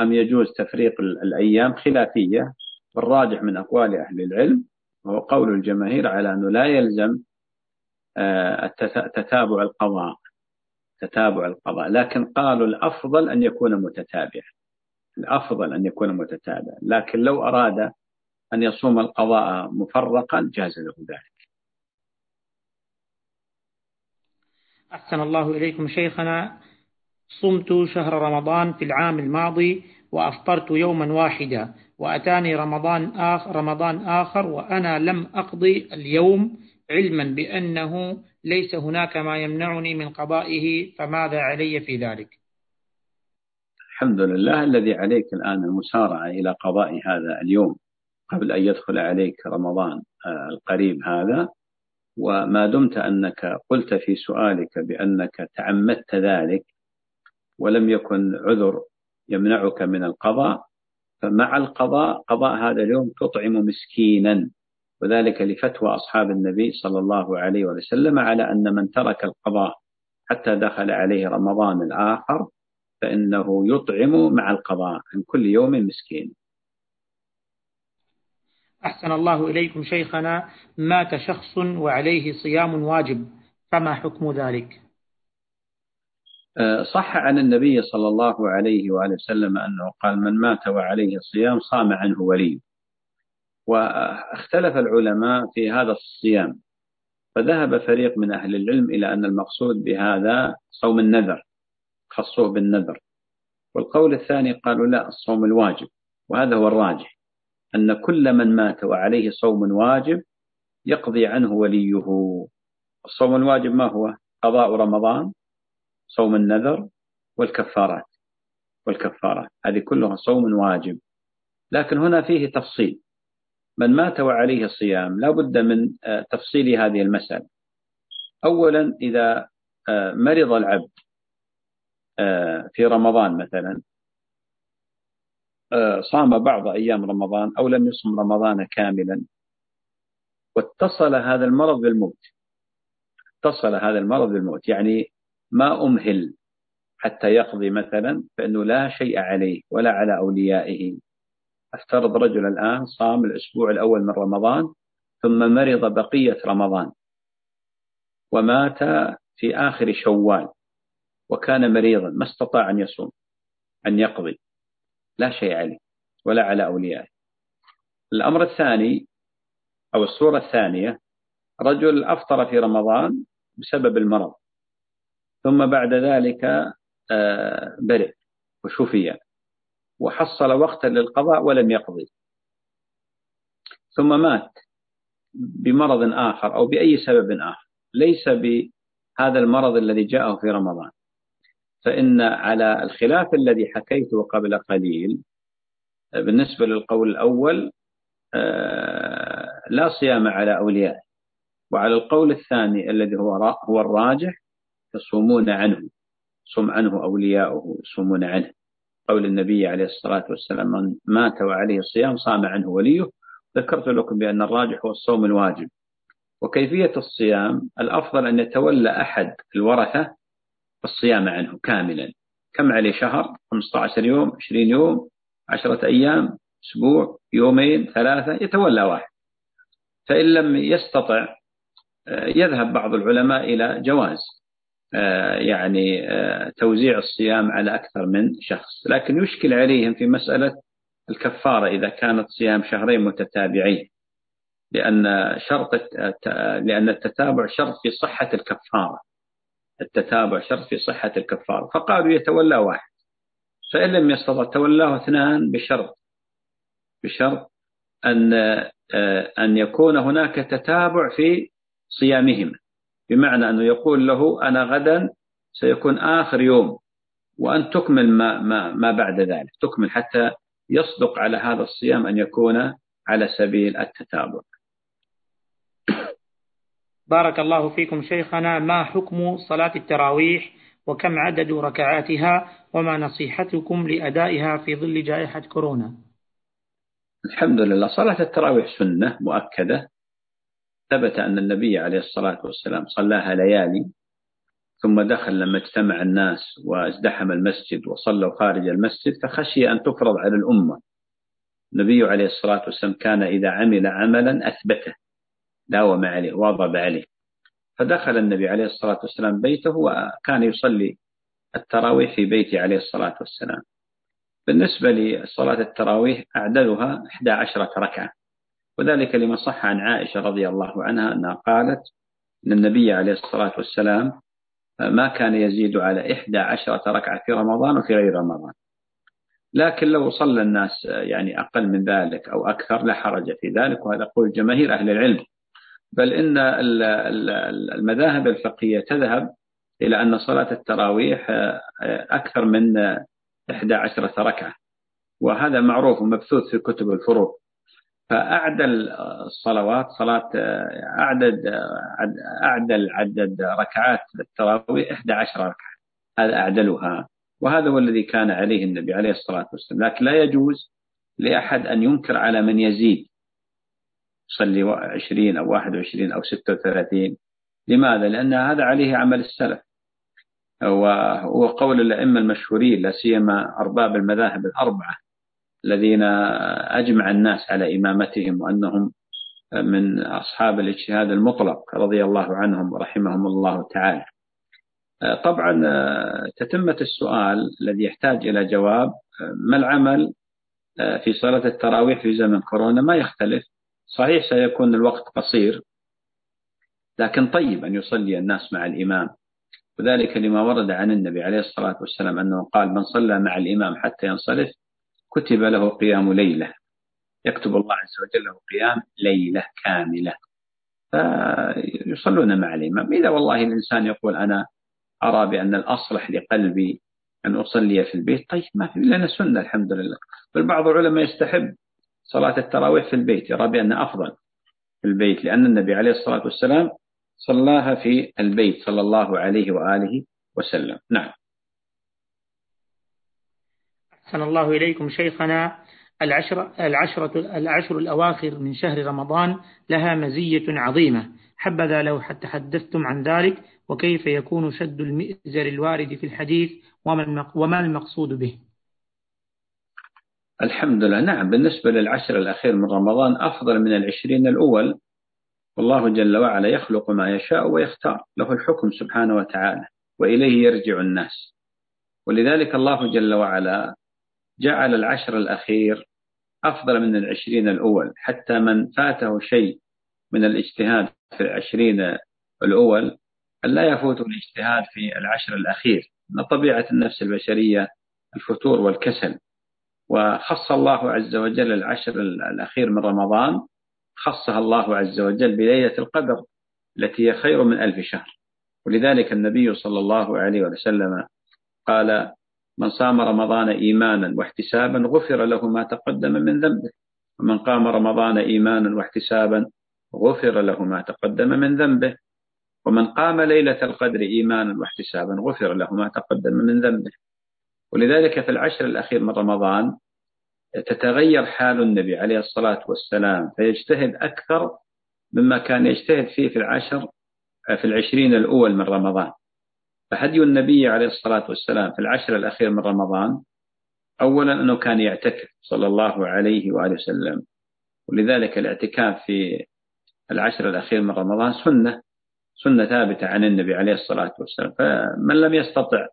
أم يجوز تفريق الأيام؟ خلافية. والراجح من أقوال أهل العلم وهو قول الجماهير على أنه لا يلزم آه، تتابع القضاء تتابع القضاء. لكن قالوا الأفضل أن يكون متتابعا الأفضل أن يكون متتابعا لكن لو أراد أن يصوم القضاء مفرقا جاز له ذلك. أحسن الله إليكم شيخنا. صمت شهر رمضان في العام الماضي وأفطرت يوما واحدا وأتاني رمضان آخر, رمضان آخر وأنا لم أقضي اليوم علما بأنه ليس هناك ما يمنعني من قضائه فماذا علي في ذلك؟ الحمد لله الذي عليك الآن المسارعة إلى قضاء هذا اليوم. قبل أن يدخل عليك رمضان آه، القريب هذا وما دمت أنك قلت في سؤالك بأنك تعمدت ذلك ولم يكن عذر يمنعك من القضاء فمع القضاء قضاء هذا اليوم تطعم مسكينا وذلك لفتوى أصحاب النبي صلى الله عليه وسلم على أن من ترك القضاء حتى دخل عليه رمضان الآخر فإنه يطعم مع القضاء عن كل يوم مسكين. أحسن الله إليكم شيخنا مات شخص وعليه صيام واجب فما حكم ذلك؟ أه، صح عن النبي صلى الله عليه وآله وسلم أنه قال من مات وعليه صيام صام عنه ولي. واختلف العلماء في هذا الصيام فذهب فريق من أهل العلم إلى أن المقصود بهذا صوم النذر خصوه بالنذر. والقول الثاني قالوا لا الصوم الواجب وهذا هو الراجح. أن كل من مات وعليه صوم واجب يقضي عنه وليه. الصوم الواجب ما هو؟ قضاء رمضان صوم النذر والكفارات. والكفارات هذه كلها صوم واجب. لكن هنا فيه تفصيل. من مات وعليه صيام لا بد من آه، تفصيل هذه المسألة. أولا إذا آه، مرض العبد آه، في رمضان مثلا صام بعض أيام رمضان أو لم يصم رمضان كاملا. واتصل هذا المرض بالموت. اتصل هذا المرض بالموت. يعني ما أمهل حتى يقضي مثلا فإنه لا شيء عليه ولا على أوليائه. أفترض رجل الآن صام الأسبوع الأول من رمضان ثم مرض بقية رمضان ومات في آخر شوال وكان مريضا ما استطاع أن يصوم أن يقضي. لا شيء عليه ولا على أوليائه. الأمر الثاني أو الصورة الثانية رجل أفطر في رمضان بسبب المرض ثم بعد ذلك آه، برئ وشفي وحصل وقتا للقضاء ولم يقضي. ثم مات بمرض آخر أو بأي سبب آخر ليس بهذا المرض الذي جاءه في رمضان. فإن على الخلاف الذي حكيته قبل قليل بالنسبة للقول الأول آه، لا صيام على أوليائه وعلى القول الثاني الذي هو هو الراجح يصومون عنه صم عنه أولياؤه يصومون عنه. قول النبي عليه الصلاة والسلام من مات وعليه الصيام صام عنه وليه. ذكرت لكم بأن الراجح هو الصوم الواجب. وكيفية الصيام؟ الأفضل أن يتولى أحد الورثة الصيام عنه كاملا. كم عليه شهر؟ 15 يوم 20 يوم 10 أيام أسبوع يومين ثلاثة يتولى واحد. فإن لم يستطع آه، يذهب بعض العلماء إلى جواز آه، يعني آه، توزيع الصيام على أكثر من شخص. لكن يشكل عليهم في مسألة الكفارة إذا كانت صيام شهرين متتابعين لأن شرط لأن التتابع شرط في صحة الكفارة. التتابع شرط في صحة الكفارة فقالوا يتولى واحد. فإن لم يستطع تولاه اثنان بشرط. بشرط أن أن يكون هناك تتابع في صيامهما بمعنى أنه يقول له أنا غدا سيكون آخر يوم وأن تكمل ما, ما, ما بعد ذلك. تكمل حتى يصدق على هذا الصيام أن يكون على سبيل التتابع. بارك الله فيكم شيخنا ما حكم صلاة التراويح وكم عدد ركعاتها وما نصيحتكم لأدائها في ظل جائحة كورونا؟ الحمد لله. صلاة التراويح سنة مؤكدة. ثبت أن النبي عليه الصلاة والسلام صلاها ليالي ثم دخل لما اجتمع الناس وازدحم المسجد وصلوا خارج المسجد فخشي أن تفرض على الأمة. النبي عليه الصلاة والسلام كان إذا عمل عملا أثبته. داوم عليه واظب عليه. فدخل النبي عليه الصلاة والسلام بيته وكان يصلي التراويح في بيته عليه الصلاة والسلام. بالنسبة لصلاة التراويح أعدلها 11 ركعة. وذلك لما صح عن عائشة رضي الله عنها أنها قالت أن النبي عليه الصلاة والسلام ما كان يزيد على إحدى عشرة ركعة في رمضان وفي غير رمضان. لكن لو صلى الناس يعني أقل من ذلك أو أكثر لا حرج في ذلك. وهذا قول جماهير أهل العلم. بل إن المذاهب الفقهية تذهب إلى أن صلاة التراويح أكثر من إحدى عشرة ركعة. وهذا معروف ومبثوث في كتب الفروض فأعدل الصلوات صلاة أعدد أعدل عدد ركعات التراويح 11 ركعة. هذا أعدلها. وهذا هو الذي كان عليه النبي عليه الصلاة والسلام. لكن لا يجوز لأحد أن ينكر على من يزيد. يصلي 20 أو 21 أو 36 لماذا؟ لأن هذا عليه عمل السلف. وهو قول الأئمة المشهورين لا سيما أرباب المذاهب الأربعة الذين أجمع الناس على إمامتهم وأنهم من أصحاب الاجتهاد المطلق رضي الله عنهم ورحمهم الله تعالى. طبعا تتمة السؤال الذي يحتاج إلى جواب ما العمل في صلاة التراويح في زمن كورونا؟ ما يختلف. صحيح سيكون الوقت قصير لكن طيب أن يصلي الناس مع الإمام. وذلك لما ورد عن النبي عليه الصلاة والسلام أنه قال من صلى مع الإمام حتى ينصرف كتب له قيام ليلة. يكتب الله عز وجل له قيام ليلة كاملة. فيصلون مع الإمام. إذا والله الإنسان يقول أنا أرى بأن الأصلح لقلبي أن أصلي في البيت طيب ما في لنا سنة الحمد لله. بل بعض العلماء يستحب صلاة التراويح في البيت. يرى بأن أفضل في البيت لأن النبي عليه الصلاة والسلام صلاها في البيت صلى الله عليه وآله وسلم. نعم. أحسن الله إليكم شيخنا. العشرة, العشرة العشر الأواخر من شهر رمضان لها مزية عظيمة. حبذا لو تحدثتم عن ذلك وكيف يكون شد المئزر الوارد في الحديث وما المقصود به؟ الحمد لله. نعم بالنسبة للعشر الأخير من رمضان أفضل من العشرين الأول. والله جل وعلا يخلق ما يشاء ويختار له الحكم سبحانه وتعالى وإليه يرجع الناس. ولذلك الله جل وعلا جعل العشر الأخير أفضل من العشرين الأول. حتى من فاته شيء من الاجتهاد في العشرين الأول ألا يفوت الاجتهاد في العشر الأخير. من طبيعة النفس البشرية الفتور والكسل. وخص الله عز وجل العشر الأخير من رمضان خصها الله عز وجل بليلة القدر التي هي خير من ألف شهر. ولذلك النبي صلى الله عليه وسلم قال من صام رمضان إيمانا واحتسابا غفر له ما تقدم من ذنبه. ومن قام رمضان إيمانا واحتسابا غفر له ما تقدم من ذنبه. ومن قام ليلة القدر إيمانا واحتسابا غفر له ما تقدم من ذنبه. ولذلك في العشر الأخير من رمضان تتغير حال النبي عليه الصلاة والسلام فيجتهد أكثر مما كان يجتهد فيه في العشر في العشرين الأول من رمضان. فهدي النبي عليه الصلاة والسلام في العشر الأخير من رمضان أولا أنه كان يعتكف صلى الله عليه وآله وسلم. ولذلك الاعتكاف في العشر الأخير من رمضان سنة سنة ثابتة عن النبي عليه الصلاة والسلام. فمن لم يستطع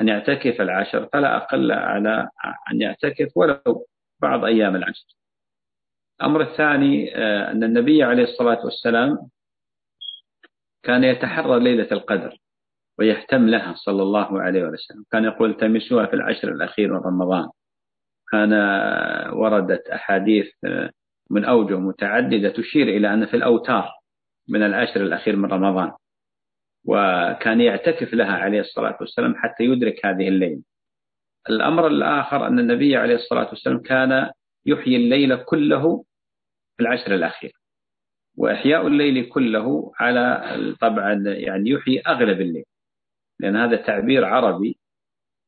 أن يعتكف العشر فلا أقل على أن يعتكف ولو بعض أيام العشر. الأمر الثاني آه، أن النبي عليه الصلاة والسلام كان يتحرى ليلة القدر ويهتم لها صلى الله عليه وسلم. كان يقول التمسوها في العشر الأخير من رمضان. كان وردت أحاديث آه، من أوجه متعددة تشير إلى أن في الأوتار من العشر الأخير من رمضان. وكان يعتكف لها عليه الصلاة والسلام حتى يدرك هذه الليل الأمر الآخر أن النبي عليه الصلاة والسلام كان يحيي الليل كله في العشر الأخير وإحياء الليل كله على طبعا يعني يحيي أغلب الليل لأن هذا تعبير عربي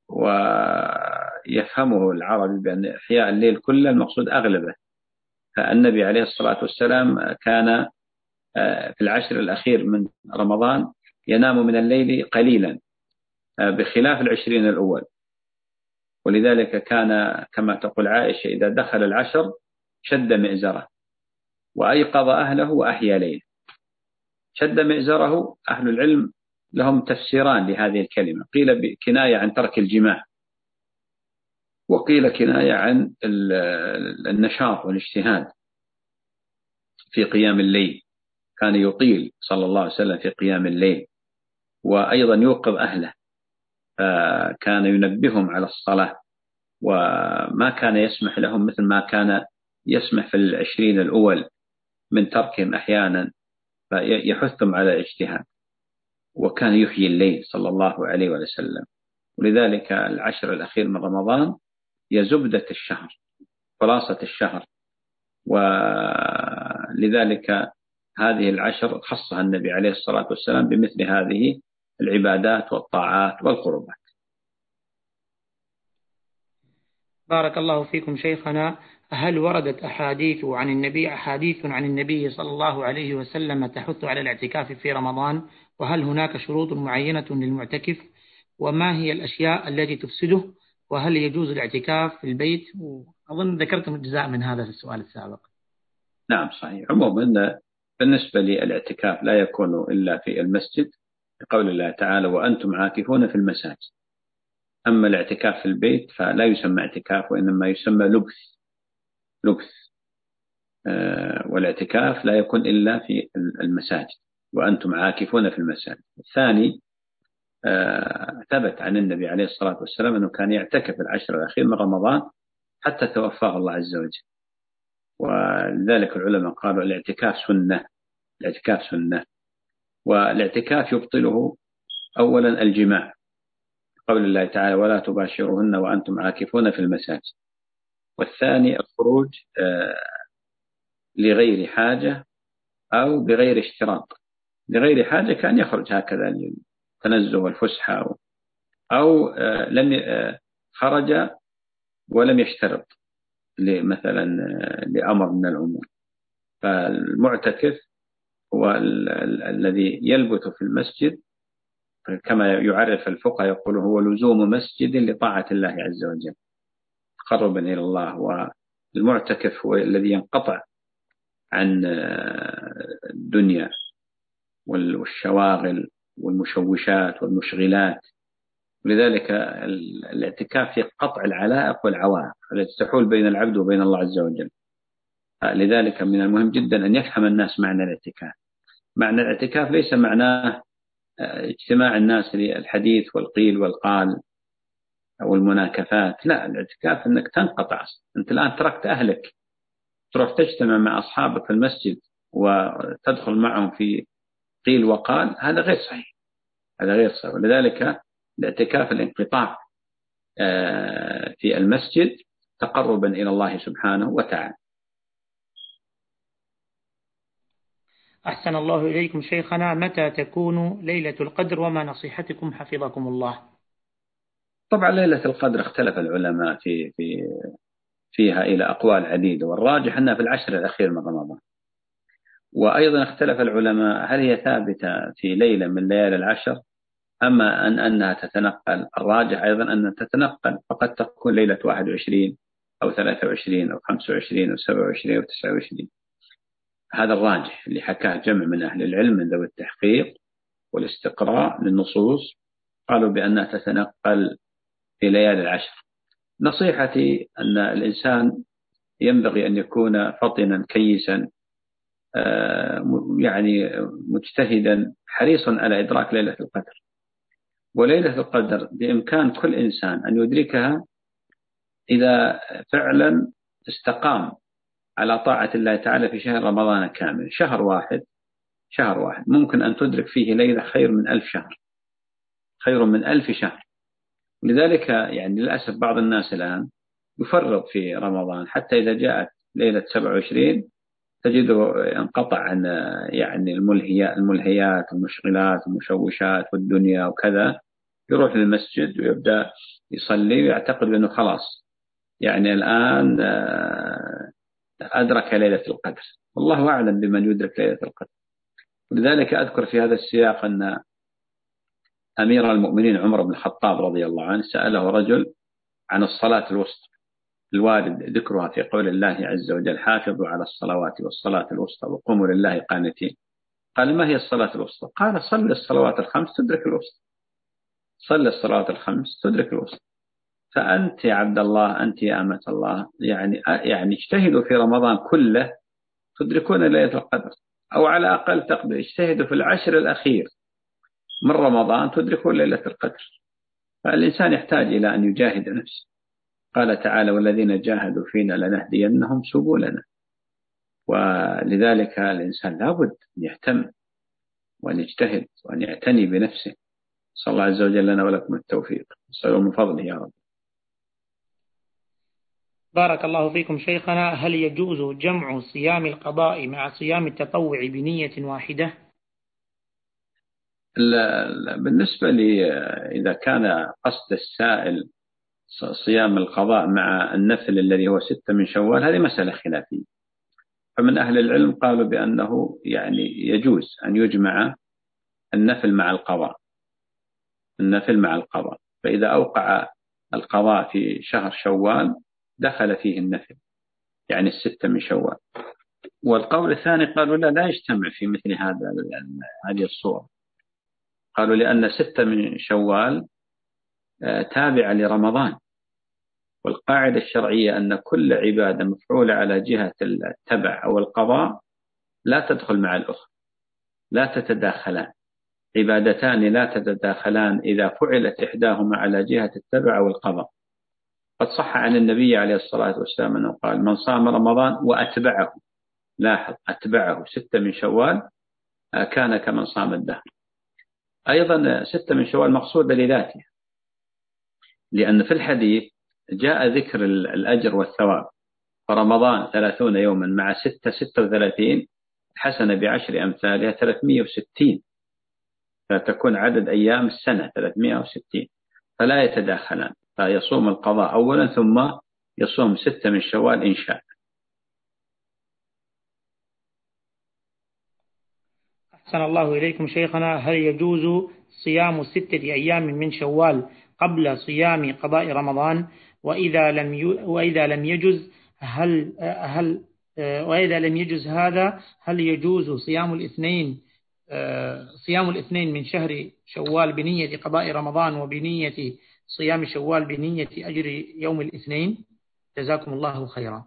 ويفهمه العربي بأن إحياء الليل كله المقصود أغلبه. فالنبي عليه الصلاة والسلام كان آه، في العشر الأخير من رمضان ينام من الليل قليلا آه، بخلاف العشرين الأول. ولذلك كان كما تقول عائشة إذا دخل العشر شد مئزره وأيقظ أهله وأحيا ليله. شد مئزره أهل العلم لهم تفسيران لهذه الكلمة. قيل كناية عن ترك الجماع وقيل كناية عن النشاط والاجتهاد في قيام الليل. كان يطيل صلى الله عليه وسلم في قيام الليل. وأيضا يوقظ أهله فكان ينبههم على الصلاة وما كان يسمح لهم مثل ما كان يسمح في العشرين الأول من تركهم أحيانا فيحثهم على الاجتهاد وكان يحيي الليل صلى الله عليه وسلم. ولذلك العشر الأخير من رمضان هي زبدة الشهر خلاصة الشهر. ولذلك هذه العشر خصها النبي عليه الصلاة والسلام بمثل هذه العبادات والطاعات والقربات. بارك الله فيكم شيخنا. هل وردت أحاديث عن النبي أحاديث عن النبي صلى الله عليه وسلم تحث على الاعتكاف في رمضان؟ وهل هناك شروط معينة للمعتكف؟ وما هي الأشياء التي تفسده؟ وهل يجوز الاعتكاف في البيت؟ وأظن ذكرتم أجزاء من هذا في السؤال السابق. نعم صحيح. عموما بالنسبة للاعتكاف لا يكون إلا في المسجد لقول الله تعالى وأنتم عاكفون في المساجد. أما الاعتكاف في البيت فلا يسمى اعتكاف وإنما يسمى لبث لبث آه، والاعتكاف لا يكون إلا في المساجد وأنتم عاكفون في المساجد. الثاني آه، ثبت عن النبي عليه الصلاة والسلام أنه كان يعتكف العشر الأخير من رمضان حتى توفاه الله عز وجل. ولذلك العلماء قالوا الاعتكاف سنة. الاعتكاف سنة. والاعتكاف يبطله أولا الجماع. قول الله تعالى ولا تباشرهن وأنتم عاكفون في المساجد. والثاني الخروج آه، لغير حاجة أو بغير اشتراط. لغير حاجة كان يخرج هكذا للتنزه والفسحة أو آه، لم آه، خرج ولم يشترط مثلا لأمر من الأمور. فالمعتكف هو الذي يلبث في المسجد كما يعرف الفقهاء يقول هو لزوم مسجد لطاعة الله عز وجل تقربا إلى الله والمعتكف هو الذي ينقطع عن الدنيا والشواغل والمشوشات والمشغلات. ولذلك الاعتكاف في قطع العلائق والعوائق التي تحول بين العبد وبين الله عز وجل. لذلك من المهم جدا أن يفهم الناس معنى الاعتكاف. معنى الاعتكاف ليس معناه آه، اجتماع الناس للحديث والقيل والقال أو المناكفات. لا الاعتكاف أنك تنقطع. أنت الآن تركت أهلك. تروح تجتمع مع أصحابك في المسجد وتدخل معهم في قيل وقال هذا غير صحيح. هذا غير صحيح. ولذلك الاعتكاف الانقطاع آه، في المسجد تقربا إلى الله سبحانه وتعالى. أحسن الله إليكم شيخنا متى تكون ليلة القدر وما نصيحتكم حفظكم الله؟ طبعا ليلة القدر اختلف العلماء في في فيها إلى أقوال عديدة والراجح أنها في العشر الأخير من رمضان. وأيضا اختلف العلماء هل هي ثابتة في ليلة من ليالي العشر أما أن أنها تتنقل. الراجح أيضا أنها تتنقل فقد تكون ليلة 21 أو 23 أو 25 أو 27 أو 29 هذا الراجح اللي حكاه جمع من أهل العلم من ذوي التحقيق والاستقراء للنصوص قالوا بأنها تتنقل في ليالي العشر. نصيحتي أن الإنسان ينبغي أن يكون فطنا كيسا آه، يعني مجتهدا حريصا على إدراك ليلة القدر. وليلة القدر بإمكان كل إنسان أن يدركها إذا فعلا استقام على طاعة الله تعالى في شهر رمضان كامل. شهر واحد شهر واحد. ممكن أن تدرك فيه ليلة خير من ألف شهر. خير من ألف شهر. لذلك يعني للأسف بعض الناس الآن يفرط في رمضان. حتى إذا جاءت ليلة 27 تجده انقطع عن يعني الملهيات الملهيات المشغلات المشوشات والدنيا وكذا. يروح للمسجد ويبدأ يصلي ويعتقد أنه خلاص. يعني الآن آه، أدرك ليلة القدر. والله أعلم بمن يدرك ليلة القدر. ولذلك أذكر في هذا السياق أن أمير المؤمنين عمر بن الخطاب رضي الله عنه سأله رجل عن الصلاة الوسطى. الوارد ذكرها في قول الله عز وجل حافظوا على الصلوات والصلاة الوسطى وقوموا لله قانتين قال ما هي الصلاة الوسطى؟ قال صل الصلوات الخمس تدرك الوسطى صل الصلوات الخمس تدرك الوسطى فأنت يا عبد الله أنت يا أمة الله. يعني يعني اجتهدوا في رمضان كله تدركون ليلة القدر. أو على أقل تقدر اجتهدوا في العشر الأخير من رمضان تدركون ليلة القدر. فالإنسان يحتاج إلى أن يجاهد نفسه. قال تعالى والذين جاهدوا فينا لنهدينهم سبلنا. ولذلك الإنسان لابد أن يهتم وأن يجتهد وأن يعتني بنفسه. صلى الله عز وجل لنا ولكم التوفيق. نسأله من فضله يا رب. بارك الله فيكم شيخنا هل يجوز جمع صيام القضاء مع صيام التطوع بنية واحدة؟ بالنسبة لي إذا كان قصد السائل صيام القضاء مع النفل الذي هو ستة من شوال هذه مسألة خلافية. فمن أهل العلم قالوا بأنه يعني يجوز أن يجمع النفل مع القضاء. النفل مع القضاء. فإذا أوقع القضاء في شهر شوال دخل فيه النفل يعني الستة من شوال. والقول الثاني قالوا لا لا يجتمع في مثل هذا هذه الصورة. قالوا لأن ستة من شوال آه، تابعة لرمضان. والقاعدة الشرعية أن كل عبادة مفعولة على جهة التبع أو القضاء لا تدخل مع الأخرى لا تتداخلان. عبادتان لا تتداخلان إذا فعلت إحداهما على جهة التبع أو القضاء. قد صح عن النبي عليه الصلاة والسلام أنه قال من صام رمضان وأتبعه. لاحظ أتبعه. ستة من شوال آه، كان كمن صام الدهر. أيضا ستة من شوال مقصودة لذاتها لأن في الحديث جاء ذكر الأجر والثواب. فرمضان ثلاثون يوما مع ستة ستة وثلاثين حسنة بعشر أمثالها 360 فتكون عدد أيام السنة 360 فلا يتداخلان. فيصوم القضاء أولا ثم يصوم ستة من شوال إن شاء. أحسن الله إليكم شيخنا. هل يجوز صيام ستة أيام من شوال قبل صيام قضاء رمضان؟ وإذا لم وإذا لم يجز هل هل وإذا لم يجز هذا هل يجوز صيام الاثنين صيام الاثنين من شهر شوال بنية قضاء رمضان وبنية صيام شوال بنية أجر يوم الاثنين. جزاكم الله خيرا.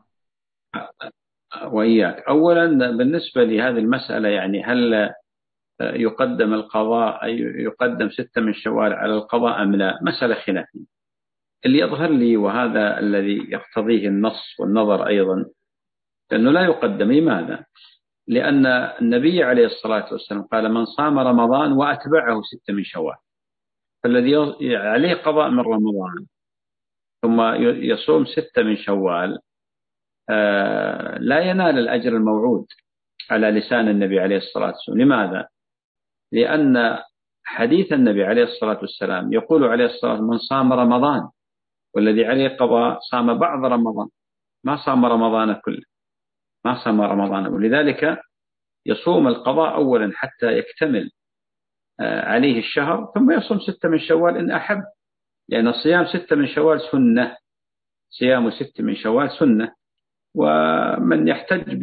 وإياك. أولا بالنسبة لهذه المسألة يعني هل يقدم القضاء أي يقدم ستة من شوال على القضاء أم لا؟ مسألة خلافية. اللي يظهر لي وهذا الذي يقتضيه النص والنظر أيضا أنه لا يقدم. لماذا؟ لأن النبي عليه الصلاة والسلام قال من صام رمضان وأتبعه ستة من شوال. فالذي عليه قضاء من رمضان ثم يصوم ستة من شوال آه، لا ينال الأجر الموعود على لسان النبي عليه الصلاة والسلام لماذا؟ لأن حديث النبي عليه الصلاة والسلام يقول عليه الصلاة والسلام من صام رمضان والذي عليه قضاء صام بعض رمضان ما صام رمضان كله ما صام رمضان ولذلك يصوم القضاء أولا حتى يكتمل عليه الشهر ثم يصوم ستة من شوال إن أحب. لأن الصيام ستة من شوال سنة. صيام ستة من شوال سنة. ومن يحتج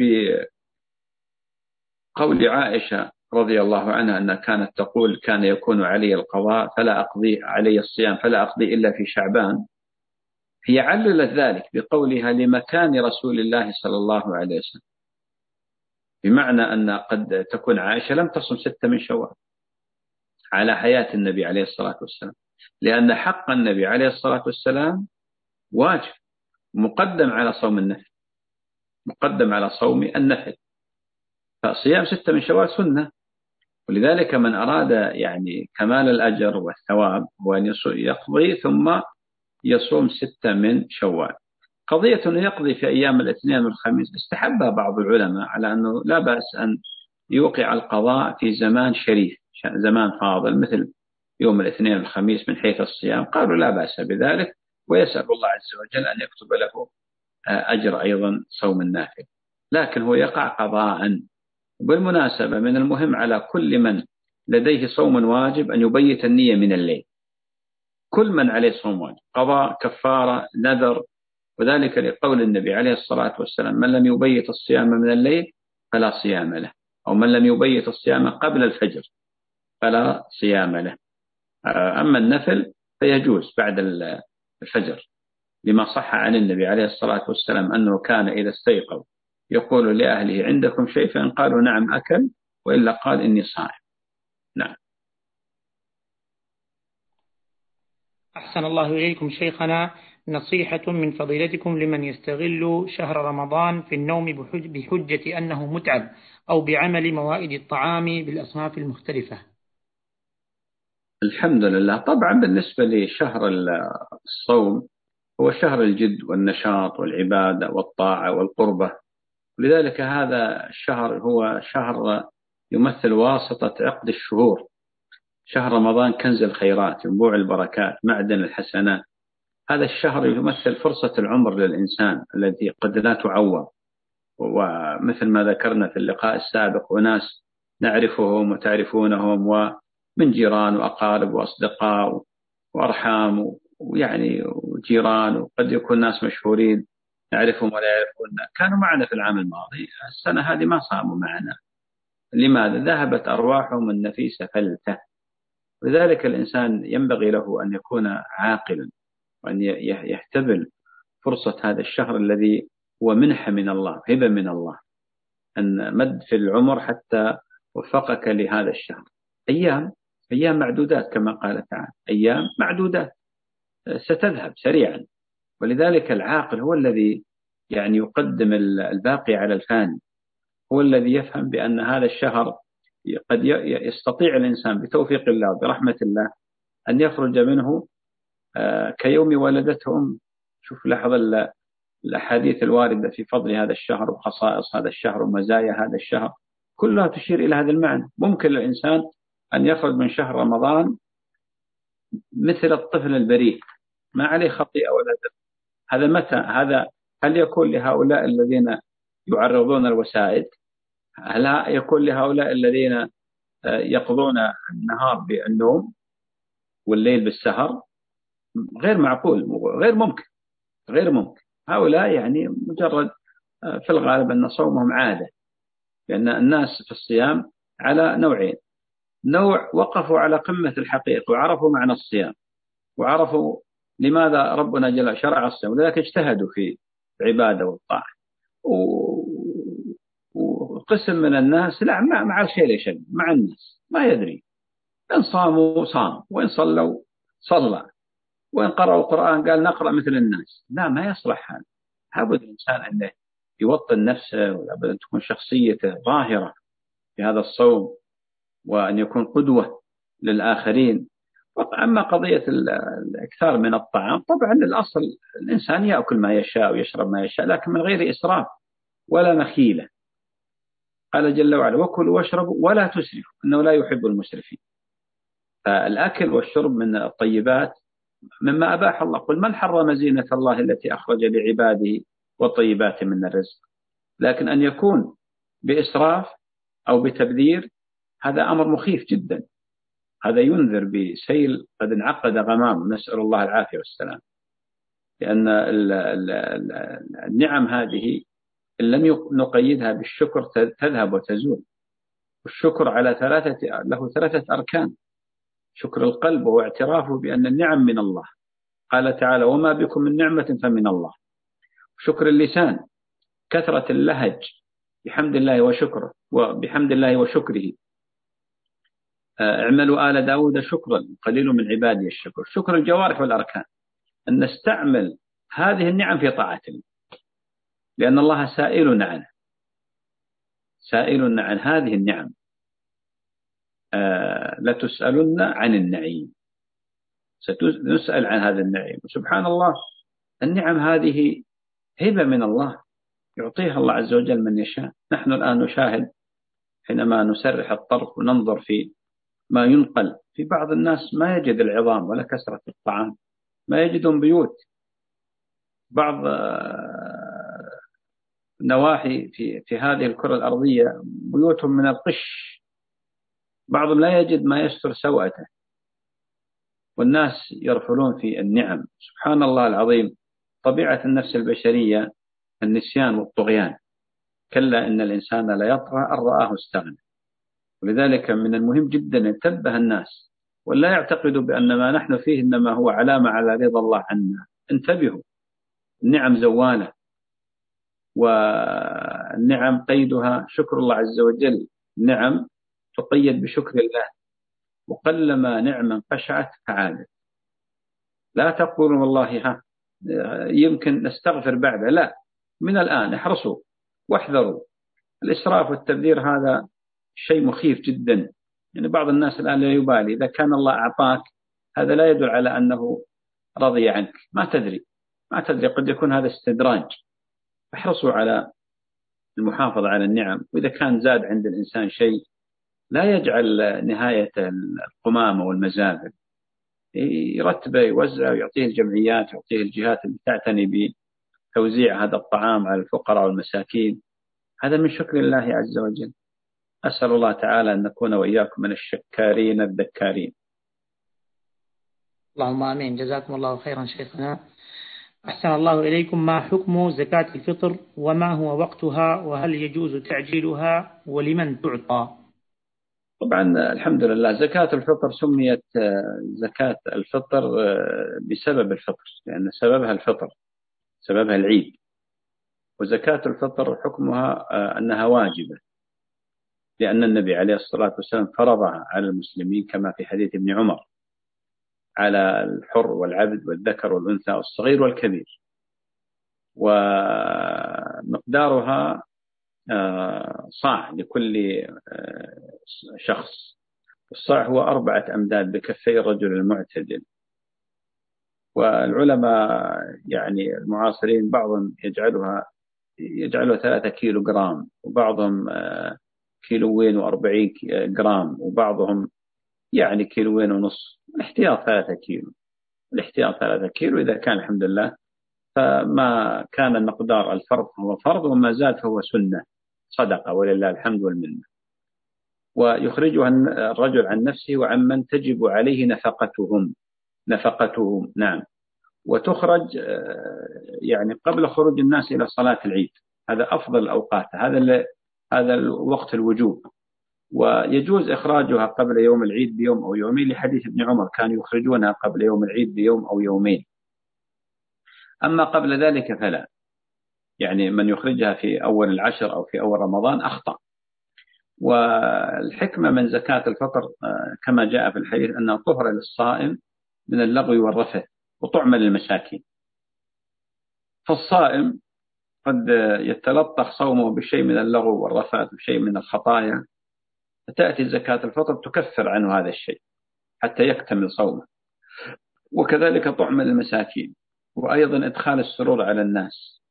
بقول عائشة رضي الله عنها أنها كانت تقول كان يكون علي القضاء فلا أقضي علي الصيام فلا أقضي إلا في شعبان. هي عللت ذلك بقولها لمكان رسول الله صلى الله عليه وسلم. بمعنى أن قد تكون عائشة لم تصم ستة من شوال. على حياة النبي عليه الصلاة والسلام. لأن حق النبي عليه الصلاة والسلام واجب مقدم على صوم النفل مقدم على صوم النفل. فصيام ستة من شوال سنة. ولذلك من أراد يعني كمال الأجر والثواب هو أن يقضي ثم يصوم ستة من شوال. قضية أنه يقضي في أيام الاثنين والخميس استحبها بعض العلماء على أنه لا بأس أن يوقع القضاء في زمان شريف. زمان فاضل مثل يوم الاثنين والخميس من حيث الصيام. قالوا لا بأس بذلك ويسأل الله عز وجل أن يكتب له آه، أجر أيضا صوم النافل لكن هو يقع قضاء. بالمناسبة من المهم على كل من لديه صوم واجب أن يبيت النية من الليل. كل من عليه صوم واجب قضاء كفارة نذر. وذلك لقول النبي عليه الصلاة والسلام من لم يبيت الصيام من الليل فلا صيام له أو من لم يبيت الصيام قبل الفجر فلا صيام له. أما النفل فيجوز بعد الفجر لما صح عن النبي عليه الصلاة والسلام أنه كان إذا استيقظ يقول لأهله عندكم شيء؟ فإن قالوا نعم أكل وإلا قال إني صائم. نعم. أحسن الله إليكم شيخنا. نصيحة من فضيلتكم لمن يستغل شهر رمضان في النوم بحجة أنه متعب أو بعمل موائد الطعام بالأصناف المختلفة. الحمد لله. طبعا بالنسبة لشهر الصوم هو شهر الجد والنشاط والعبادة والطاعة والقربة. لذلك هذا الشهر هو شهر يمثل واسطة عقد الشهور. شهر رمضان كنز الخيرات ينبوع البركات معدن الحسنات. هذا الشهر يمثل فرصة العمر للإنسان التي قد لا تعوض. ومثل ما ذكرنا في اللقاء السابق وناس نعرفهم وتعرفونهم من جيران وأقارب وأصدقاء وأرحام ويعني وجيران وقد يكون ناس مشهورين نعرفهم ولا يعرفون. كانوا معنا في العام الماضي السنة هذه ما صاموا معنا. لماذا؟ ذهبت أرواحهم النفيسة فلتة. لذلك الإنسان ينبغي له أن يكون عاقلا وأن يحتبل فرصة هذا الشهر الذي هو منحة من الله هبة من الله. أن مد في العمر حتى وفقك لهذا الشهر. أيام أيام معدودات كما قال تعالى. أيام معدودات. ستذهب سريعا. ولذلك العاقل هو الذي يعني يقدم الباقي على الفاني. هو الذي يفهم بأن هذا الشهر قد يستطيع الإنسان بتوفيق الله وبرحمة الله أن يخرج منه آه، كيوم ولدته أم. شوف لحظة الأحاديث الواردة في فضل هذا الشهر وخصائص هذا الشهر ومزايا هذا الشهر. كلها تشير إلى هذا المعنى. ممكن للإنسان أن يخرج من شهر رمضان مثل الطفل البريء ما عليه خطيئة ولا ذنب. هذا متى؟ هذا هل يكون لهؤلاء الذين يعرضون الوسائد؟ هل يكون لهؤلاء الذين آه، يقضون النهار بالنوم والليل بالسهر؟ غير معقول غير ممكن غير ممكن. هؤلاء يعني مجرد آه، في الغالب أن صومهم عادة لأن الناس في الصيام على نوعين. نوع وقفوا على قمة الحقيقة وعرفوا معنى الصيام وعرفوا لماذا ربنا جل شرع الصيام ولذلك اجتهدوا في العبادة والطاعة. وقسم من الناس لا مع الخير يشد مع الناس ما يدري. إن صاموا صام وإن صلوا صلى. وإن قرأوا القرآن قال نقرأ مثل الناس. لا ما يصلح هذا. لابد الإنسان أنه يوطن نفسه ولابد أن تكون شخصيته ظاهرة في هذا الصوم. وأن يكون قدوة للآخرين. أما قضية الإكثار من الطعام طبعا الأصل الإنسان يأكل ما يشاء ويشرب ما يشاء لكن من غير إسراف ولا مخيلة. قال جل وعلا وكلوا واشربوا ولا تسرفوا إنه لا يحب المسرفين. فالأكل والشرب من الطيبات مما أباح الله. قل من حرم زينة الله التي أخرج لعباده والطيبات من الرزق؟ لكن أن يكون بإسراف أو بتبذير هذا أمر مخيف جدا. هذا ينذر بسيل قد انعقد غمام نسأل الله العافية والسلام. لأن النعم هذه إن لم نقيدها بالشكر تذهب وتزول. والشكر على ثلاثة له ثلاثة أركان. شكر القلب وهو اعترافه بأن النعم من الله. قال تعالى وما بكم من نعمة فمن الله. شكر اللسان كثرة اللهج بحمد الله وشكره وبحمد الله وشكره. اعملوا آل داود شكرا قليل من عبادي الشكر. شكر الجوارح والأركان. أن نستعمل هذه النعم في طاعة لأن الله سائلنا عنه سائلنا عن هذه النعم آه لتسألن عن النعيم. سنسأل عن هذا النعيم. سبحان الله النعم هذه هبة من الله. يعطيها الله عز وجل من يشاء. نحن الآن نشاهد حينما نسرح الطرف وننظر في ما ينقل. في بعض الناس ما يجد العظام ولا كسرة الطعام ما يجدون بيوت. بعض آه، نواحي في في هذه الكرة الأرضية بيوتهم من القش. بعضهم لا يجد ما يستر سوءته. والناس يرفلون في النعم. سبحان الله العظيم. طبيعة النفس البشرية النسيان والطغيان. كلا إن الإنسان لا يطغى أن رآه استغنى. ولذلك من المهم جدا أن ينتبه الناس ولا يعتقدوا بأن ما نحن فيه إنما هو علامة على رضا الله عنا. انتبهوا النعم زوالة والنعم قيدها شكر الله عز وجل. نعم تقيد بشكر الله وقلما نعما قشعت فعادت. لا تقولوا والله ها يمكن نستغفر بعده لا. من الآن احرصوا واحذروا. الإسراف والتبذير هذا شيء مخيف جدا. يعني بعض الناس الآن لا يبالي. إذا كان الله أعطاك هذا لا يدل على أنه رضي عنك. ما تدري. ما تدري. قد يكون هذا استدراج. احرصوا على المحافظة على النعم. وإذا كان زاد عند الإنسان شيء لا يجعل نهاية القمامة والمزابل يرتبه يوزعه ويعطيه الجمعيات ويعطيه الجهات اللي تعتني بتوزيع هذا الطعام على الفقراء والمساكين. هذا من شكر الله عز وجل. أسأل الله تعالى أن نكون وإياكم من الشكارين الذكارين. اللهم آمين. جزاكم الله خيرا شيخنا. أحسن الله إليكم. ما حكم زكاة الفطر؟ وما هو وقتها؟ وهل يجوز تعجيلها؟ ولمن تعطى؟ طبعا الحمد لله. زكاة الفطر سميت زكاة الفطر بسبب الفطر لأن سببها الفطر سببها العيد. وزكاة الفطر حكمها أنها واجبة. لأن النبي عليه الصلاة والسلام فرضها على المسلمين كما في حديث ابن عمر على الحر والعبد والذكر والأنثى والصغير والكبير. ومقدارها آه، صاع لكل آه، شخص. الصاع هو أربعة أمداد بكفي الرجل المعتدل. والعلماء يعني المعاصرين بعضهم يجعلها يجعلها ثلاثة كيلو جرام وبعضهم آه، كيلوين وأربعين جرام وبعضهم يعني كيلوين ونص. الاحتياط ثلاثة كيلو. الاحتياط ثلاثة كيلو. إذا كان الحمد لله فما كان المقدار الفرض هو فرض وما زاد فهو سنة. صدقة ولله الحمد والمنة. ويخرجها الرجل عن نفسه وعمن تجب عليه نفقتهم. نفقتهم نعم. وتخرج آه، يعني قبل خروج الناس إلى صلاة العيد. هذا أفضل الأوقات. هذا هذا وقت الوجوب. ويجوز إخراجها قبل يوم العيد بيوم أو يومين لحديث ابن عمر كانوا يخرجونها قبل يوم العيد بيوم أو يومين. أما قبل ذلك فلا. يعني من يخرجها في أول العشر أو في أول رمضان أخطأ. والحكمة من زكاة الفطر آه، كما جاء في الحديث أنها طهر للصائم من اللغو والرفث وطعم للمساكين. فالصائم قد يتلطخ صومه بشيء من اللغو والرفث وشيء من الخطايا. فتأتي زكاة الفطر تكفر عنه هذا الشيء حتى يكتمل صومه. وكذلك طعم للمساكين وأيضا إدخال السرور على الناس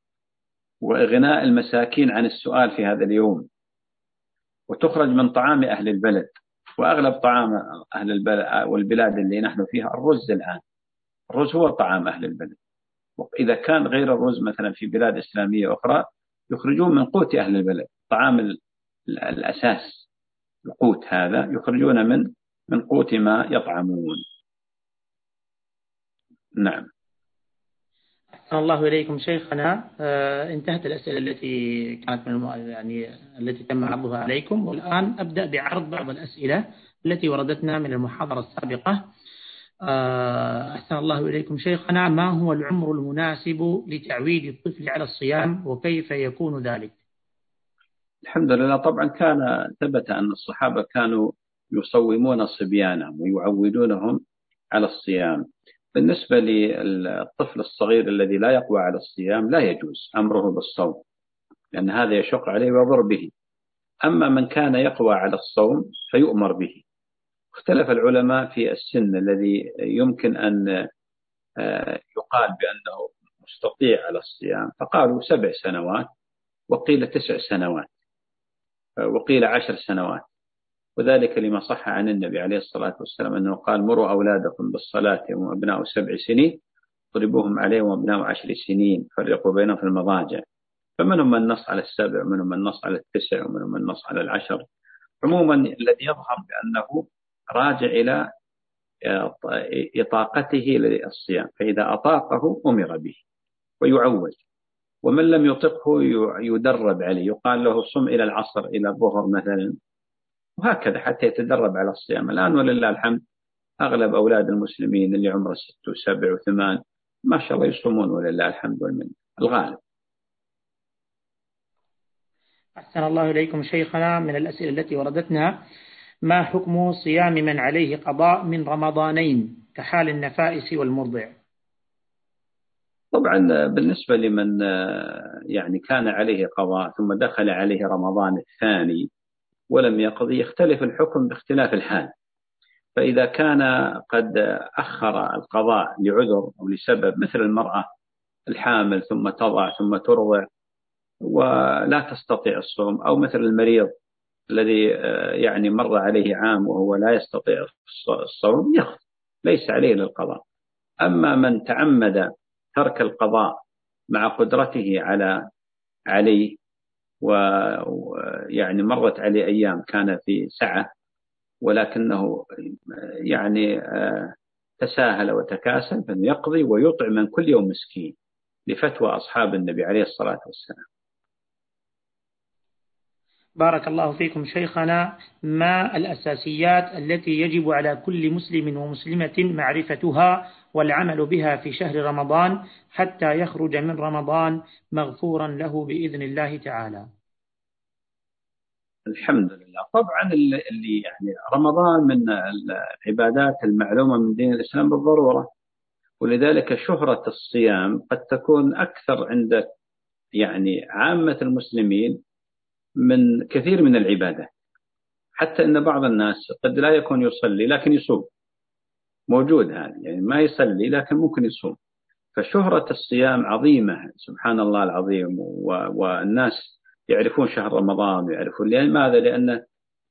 وإغناء المساكين عن السؤال في هذا اليوم. وتخرج من طعام أهل البلد وأغلب طعام أهل البلد والبلاد اللي نحن فيها الرز الآن. الرز هو طعام أهل البلد. وإذا كان غير الرز مثلا في بلاد إسلامية أخرى يخرجون من قوت أهل البلد. طعام الأساس القوت هذا يخرجون من من قوت ما يطعمون. نعم. الله إليكم شيخنا. آه انتهت الأسئلة التي كانت من يعني التي تم عرضها عليكم. والآن أبدأ بعرض بعض الأسئلة التي وردتنا من المحاضرة السابقة. أحسن الله إليكم. شيخنا ما هو العمر المناسب لتعويد الطفل على الصيام وكيف يكون ذلك؟ الحمد لله. طبعا كان ثبت أن الصحابة كانوا يصومون صبيانهم ويعودونهم على الصيام. بالنسبة للطفل الصغير الذي لا يقوى على الصيام لا يجوز أمره بالصوم لأن هذا يشق عليه ويضر به. أما من كان يقوى على الصوم فيؤمر به. اختلف العلماء في السن الذي يمكن أن آه، يقال بأنه مستطيع على الصيام. فقالوا سبع سنوات وقيل تسع سنوات وقيل عشر سنوات. وذلك لما صح عن النبي عليه الصلاة والسلام أنه قال مروا أولادكم بالصلاة وهم أبناء سبع سنين اضربوهم عليه وأبناء عشر سنين فرقوا بينهم في المضاجع. فمنهم من نص على السبع ومنهم من نص على التسع ومنهم من نص على العشر؟ عموما الذي يظهر بأنه راجع إلى إطاقته للصيام فإذا أطاقه أمر به ويعود ومن لم يطقه يدرب عليه يقال له صم إلى العصر إلى الظهر مثلا وهكذا حتى يتدرب على الصيام. الآن ولله الحمد أغلب أولاد المسلمين اللي عمره ست وسبع وثمان ما شاء الله يصومون ولله الحمد والمنة. الغالب. أحسن الله إليكم شيخنا من الأسئلة التي وردتنا. ما حكم صيام من عليه قضاء من رمضانين كحال النفائس والمرضع؟ طبعا بالنسبة لمن يعني كان عليه قضاء ثم دخل عليه رمضان الثاني ولم يقضي يختلف الحكم باختلاف الحال. فإذا كان قد أخر القضاء لعذر أو لسبب مثل المرأة الحامل ثم تضع ثم ترضع ولا تستطيع الصوم أو مثل المريض الذي يعني مر عليه عام وهو لا يستطيع الصوم يخذ ليس عليه للقضاء. أما من تعمد ترك القضاء مع قدرته على عليه ويعني مرت عليه أيام كان في سعة ولكنه يعني آه، تساهل وتكاسل فإن يقضي ويطعم من كل يوم مسكين لفتوى أصحاب النبي عليه الصلاة والسلام. بارك الله فيكم شيخنا ما الأساسيات التي يجب على كل مسلم ومسلمة معرفتها والعمل بها في شهر رمضان حتى يخرج من رمضان مغفورا له بإذن الله تعالى؟ الحمد لله. طبعا اللي يعني رمضان من العبادات المعلومة من دين الإسلام بالضرورة. ولذلك شهرة الصيام قد تكون أكثر عند يعني عامة المسلمين من كثير من العبادات حتى أن بعض الناس قد لا يكون يصلي لكن يصوم. موجود هذا يعني ما يصلي لكن ممكن يصوم. فشهرة الصيام عظيمة سبحان الله العظيم والناس يعرفون شهر رمضان ويعرفون لماذا؟ لأن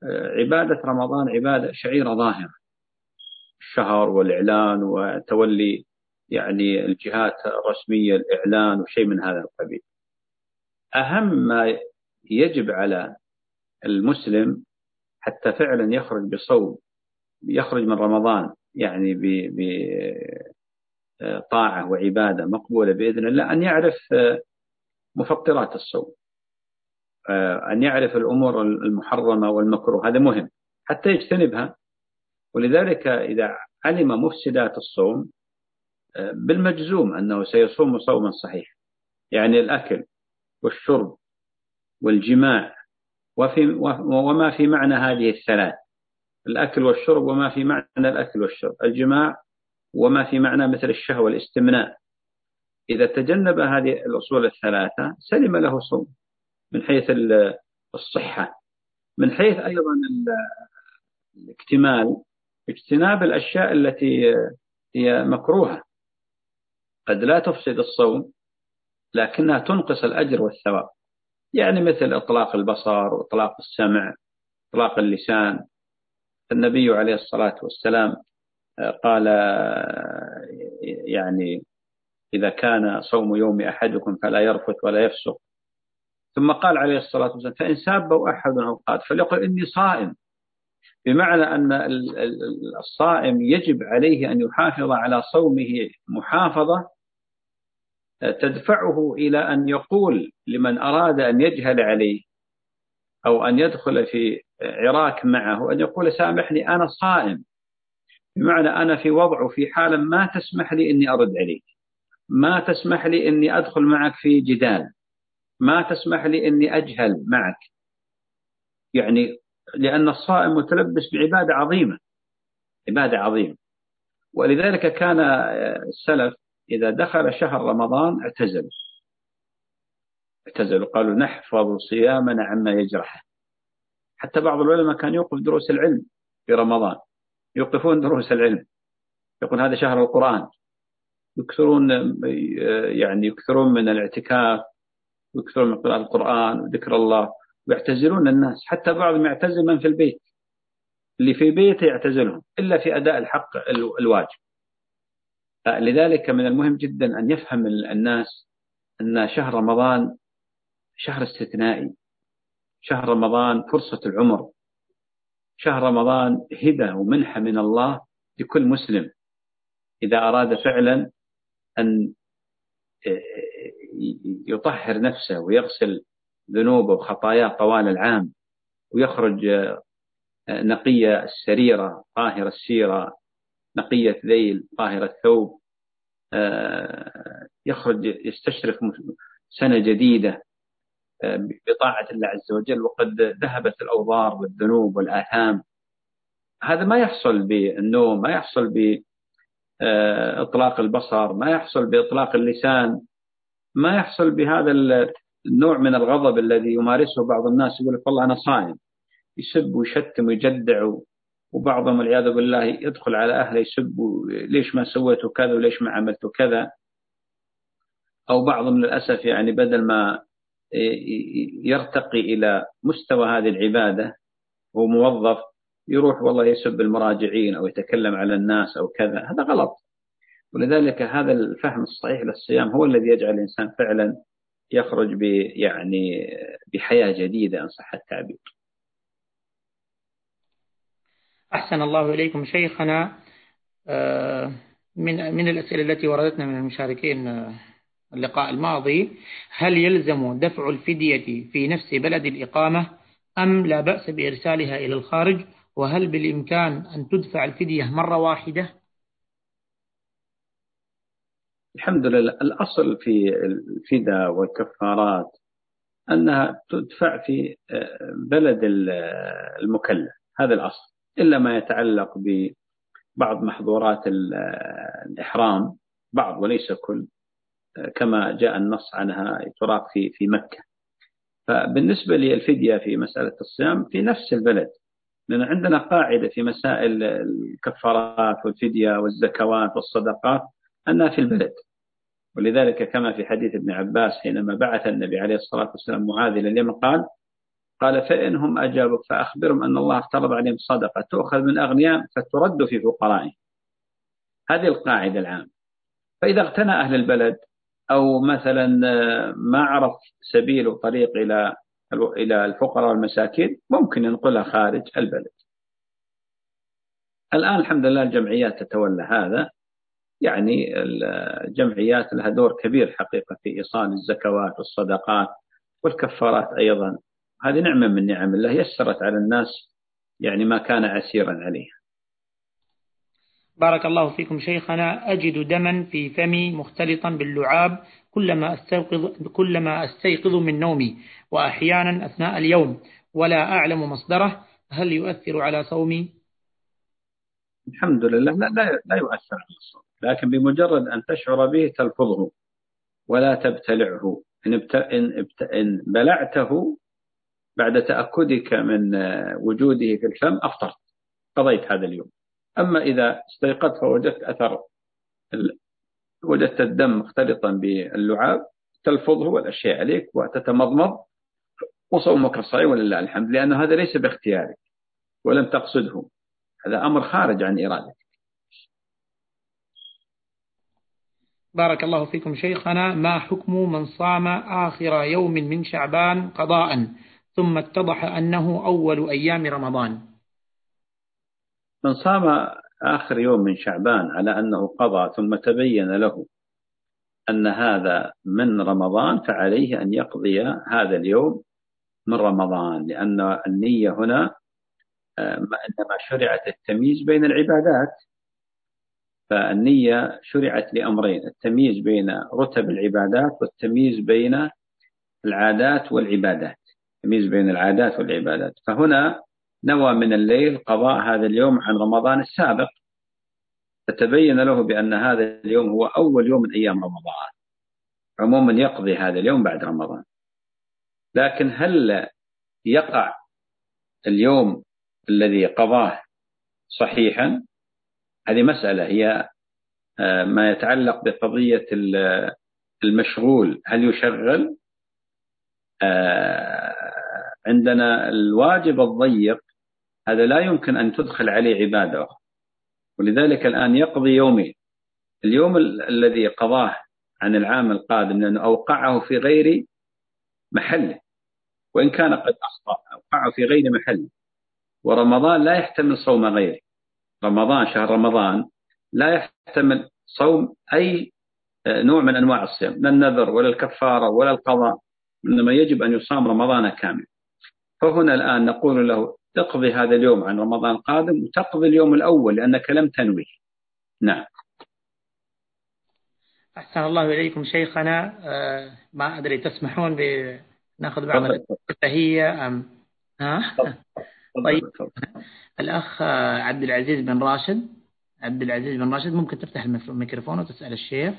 آه، عبادة رمضان عبادة شعيرة ظاهرة. الشهر والإعلان وتولي يعني الجهات الرسمية الإعلان وشيء من هذا القبيل. أهم ما يجب على المسلم حتى فعلا يخرج بصوم يخرج من رمضان يعني بطاعة وعبادة مقبولة بإذن الله أن يعرف آه، مفطرات الصوم آه، أن يعرف الأمور المحرمة والمكروه هذا مهم. حتى يجتنبها. ولذلك إذا علم مفسدات الصوم آه، بالمجزوم أنه سيصوم صوما صحيحا. يعني الأكل والشرب والجماع وفي وما في معنى هذه الثلاث؟ الأكل والشرب وما في معنى الأكل والشرب. الجماع وما في معنى مثل الشهوة الاستمناء إذا تجنب هذه الأصول الثلاثة سلم له صوم من حيث الصحة. من حيث أيضا الاكتمال اجتناب الأشياء التي هي مكروهة. قد لا تفسد الصوم لكنها تنقص الأجر والثواب. يعني مثل إطلاق البصر وإطلاق السمع إطلاق اللسان. النبي عليه الصلاة والسلام قال يعني إذا كان صوم يوم أحدكم فلا يرفث ولا يفسق. ثم قال عليه الصلاة والسلام فإن سابه أحد أو قال فليقل إني صائم. بمعنى أن الصائم يجب عليه أن يحافظ على صومه محافظة تدفعه إلى أن يقول لمن أراد أن يجهل عليه أو أن يدخل في عراك معه أن يقول سامحني أنا صائم. بمعنى أنا في وضع وفي حالة ما تسمح لي أني أرد عليك. ما تسمح لي أني أدخل معك في جدال. ما تسمح لي أني أجهل معك. يعني لأن الصائم متلبس بعبادة عظيمة. عبادة عظيمة. ولذلك كان السلف إذا دخل شهر رمضان اعتزلوا. اعتزلوا قالوا نحفظ صيامنا عما يجرحه حتى بعض العلماء كان يوقف دروس العلم في رمضان. يوقفون دروس العلم. يقول هذا شهر القرآن. يكثرون يعني يكثرون من الاعتكاف ويكثرون من قراءة القرآن وذكر الله. ويعتزلون الناس. حتى بعضهم يعتزل من في البيت. اللي في بيته يعتزلهم. إلا في أداء الحق الواجب. لذلك من المهم جدا أن يفهم الناس أن شهر رمضان شهر استثنائي. شهر رمضان فرصة العمر. شهر رمضان هبة ومنحة من الله لكل مسلم. إذا أراد فعلا أن يطهر نفسه ويغسل ذنوبه وخطاياه طوال العام ويخرج نقية السريرة طاهر السيرة نقية ذيل طاهر الثوب يخرج يستشرف سنة جديدة بطاعة الله عز وجل وقد ذهبت الأوضار والذنوب والآثام. هذا ما يحصل بالنوم ما يحصل بإطلاق البصر ما يحصل بإطلاق اللسان ما يحصل بهذا النوع من الغضب الذي يمارسه بعض الناس يقول لك والله أنا صائم يسب ويشتم ويجدع وبعضهم والعياذ بالله يدخل على أهله يسب ليش ما سويتوا كذا وليش ما عملتوا كذا. أو بعضهم للأسف يعني بدل ما يرتقي إلى مستوى هذه العبادة هو موظف يروح والله يسب المراجعين أو يتكلم على الناس أو كذا. هذا غلط. ولذلك هذا الفهم الصحيح للصيام هو الذي يجعل الإنسان فعلا يخرج يعني بحياة جديدة إن صح التعبير. أحسن الله إليكم شيخنا. آه، من من الأسئلة التي وردتنا من المشاركين آه، اللقاء الماضي. هل يلزم دفع الفدية في نفس بلد الإقامة أم لا بأس بإرسالها إلى الخارج؟ وهل بالإمكان أن تدفع الفدية مرة واحدة؟ الحمد لله. الأصل في الفداء والكفارات أنها تدفع في آه، بلد المكلف. هذا الأصل. إلا ما يتعلق ببعض محظورات الإحرام بعض وليس كل كما جاء النص عنها تراق في في مكة. فبالنسبة للفدية في مسألة الصيام في نفس البلد لأن عندنا قاعدة في مسائل الكفارات والفدية والزكوات والصدقات أنها في البلد. ولذلك كما في حديث ابن عباس حينما بعث النبي عليه الصلاة والسلام معاذ إلى اليمن قال قال فإنهم أجابوا فأخبرهم أن الله افترض عليهم صدقة تؤخذ من أغنياء فترد في فقرائهم. هذه القاعدة العامة. فإذا اغتنى أهل البلد أو مثلا ما عرف سبيل وطريق إلى إلى الفقراء والمساكين ممكن ينقلها خارج البلد. الآن الحمد لله الجمعيات تتولى هذا. يعني الجمعيات لها دور كبير حقيقة في إيصال الزكوات والصدقات والكفارات أيضا. هذه نعمة من نعم الله يسرت على الناس يعني ما كان عسيرا عليه. بارك الله فيكم شيخنا. أجد دما في فمي مختلطا باللعاب كلما أستيقظ, كلما أستيقظ من نومي وأحيانا أثناء اليوم ولا أعلم مصدره. هل يؤثر على صومي؟ الحمد لله. لا, لا, لا يؤثر على الصوم لكن بمجرد أن تشعر به تلفظه ولا تبتلعه. إن, إن, إن بلعته بعد تأكدك من وجوده في الفم أفطرت. قضيت هذا اليوم. أما إذا استيقظت فوجدت أثر وجدت الدم مختلطا باللعاب تلفظه والأشياء عليك وتتمضمض وصومك صحيح ولله الحمد لأن هذا ليس باختيارك ولم تقصده. هذا أمر خارج عن إرادتك. بارك الله فيكم شيخنا. ما حكم من صام آخر يوم من شعبان قضاء؟ ثم اتضح أنه أول أيام رمضان. من صام آخر يوم من شعبان على أنه قضى ثم تبين له أن هذا من رمضان فعليه أن يقضي هذا اليوم من رمضان لأن النية هنا آه، إنما شرعت التمييز بين العبادات فالنية شرعت لأمرين التمييز بين رتب العبادات والتمييز بين العادات والعبادات. التمييز بين العادات والعبادات. فهنا نوى من الليل قضاء هذا اليوم عن رمضان السابق. فتبين له بأن هذا اليوم هو أول يوم من أيام رمضان. عموما يقضي هذا اليوم بعد رمضان. لكن هل يقع اليوم الذي قضاه صحيحا؟ هذه مسألة. هي آه، ما يتعلق بقضية المشغول. هل يشغل؟ آه، عندنا الواجب الضيق هذا لا يمكن أن تدخل عليه عبادة أخرى. ولذلك الآن يقضي يومين. اليوم الذي قضاه عن العام القادم لأنه أوقعه في غير محله وإن كان قد أخطأ أوقعه في غير محله ورمضان لا يحتمل صوم غيره. رمضان شهر رمضان لا يحتمل صوم أي نوع من أنواع الصيام. لا النذر ولا الكفارة ولا القضاء. إنما يجب أن يصام رمضان كامل. فهنا الآن نقول له تقضي هذا اليوم عن رمضان القادم وتقضي اليوم الأول لأنك لم تنوي. نعم. أحسن الله إليكم شيخنا. آه ما أدري تسمحون بناخذ بعض التهية أم؟ ها؟ طيب. الأخ عبد العزيز بن راشد. عبد العزيز بن راشد ممكن تفتح الميكروفون وتسأل الشيخ؟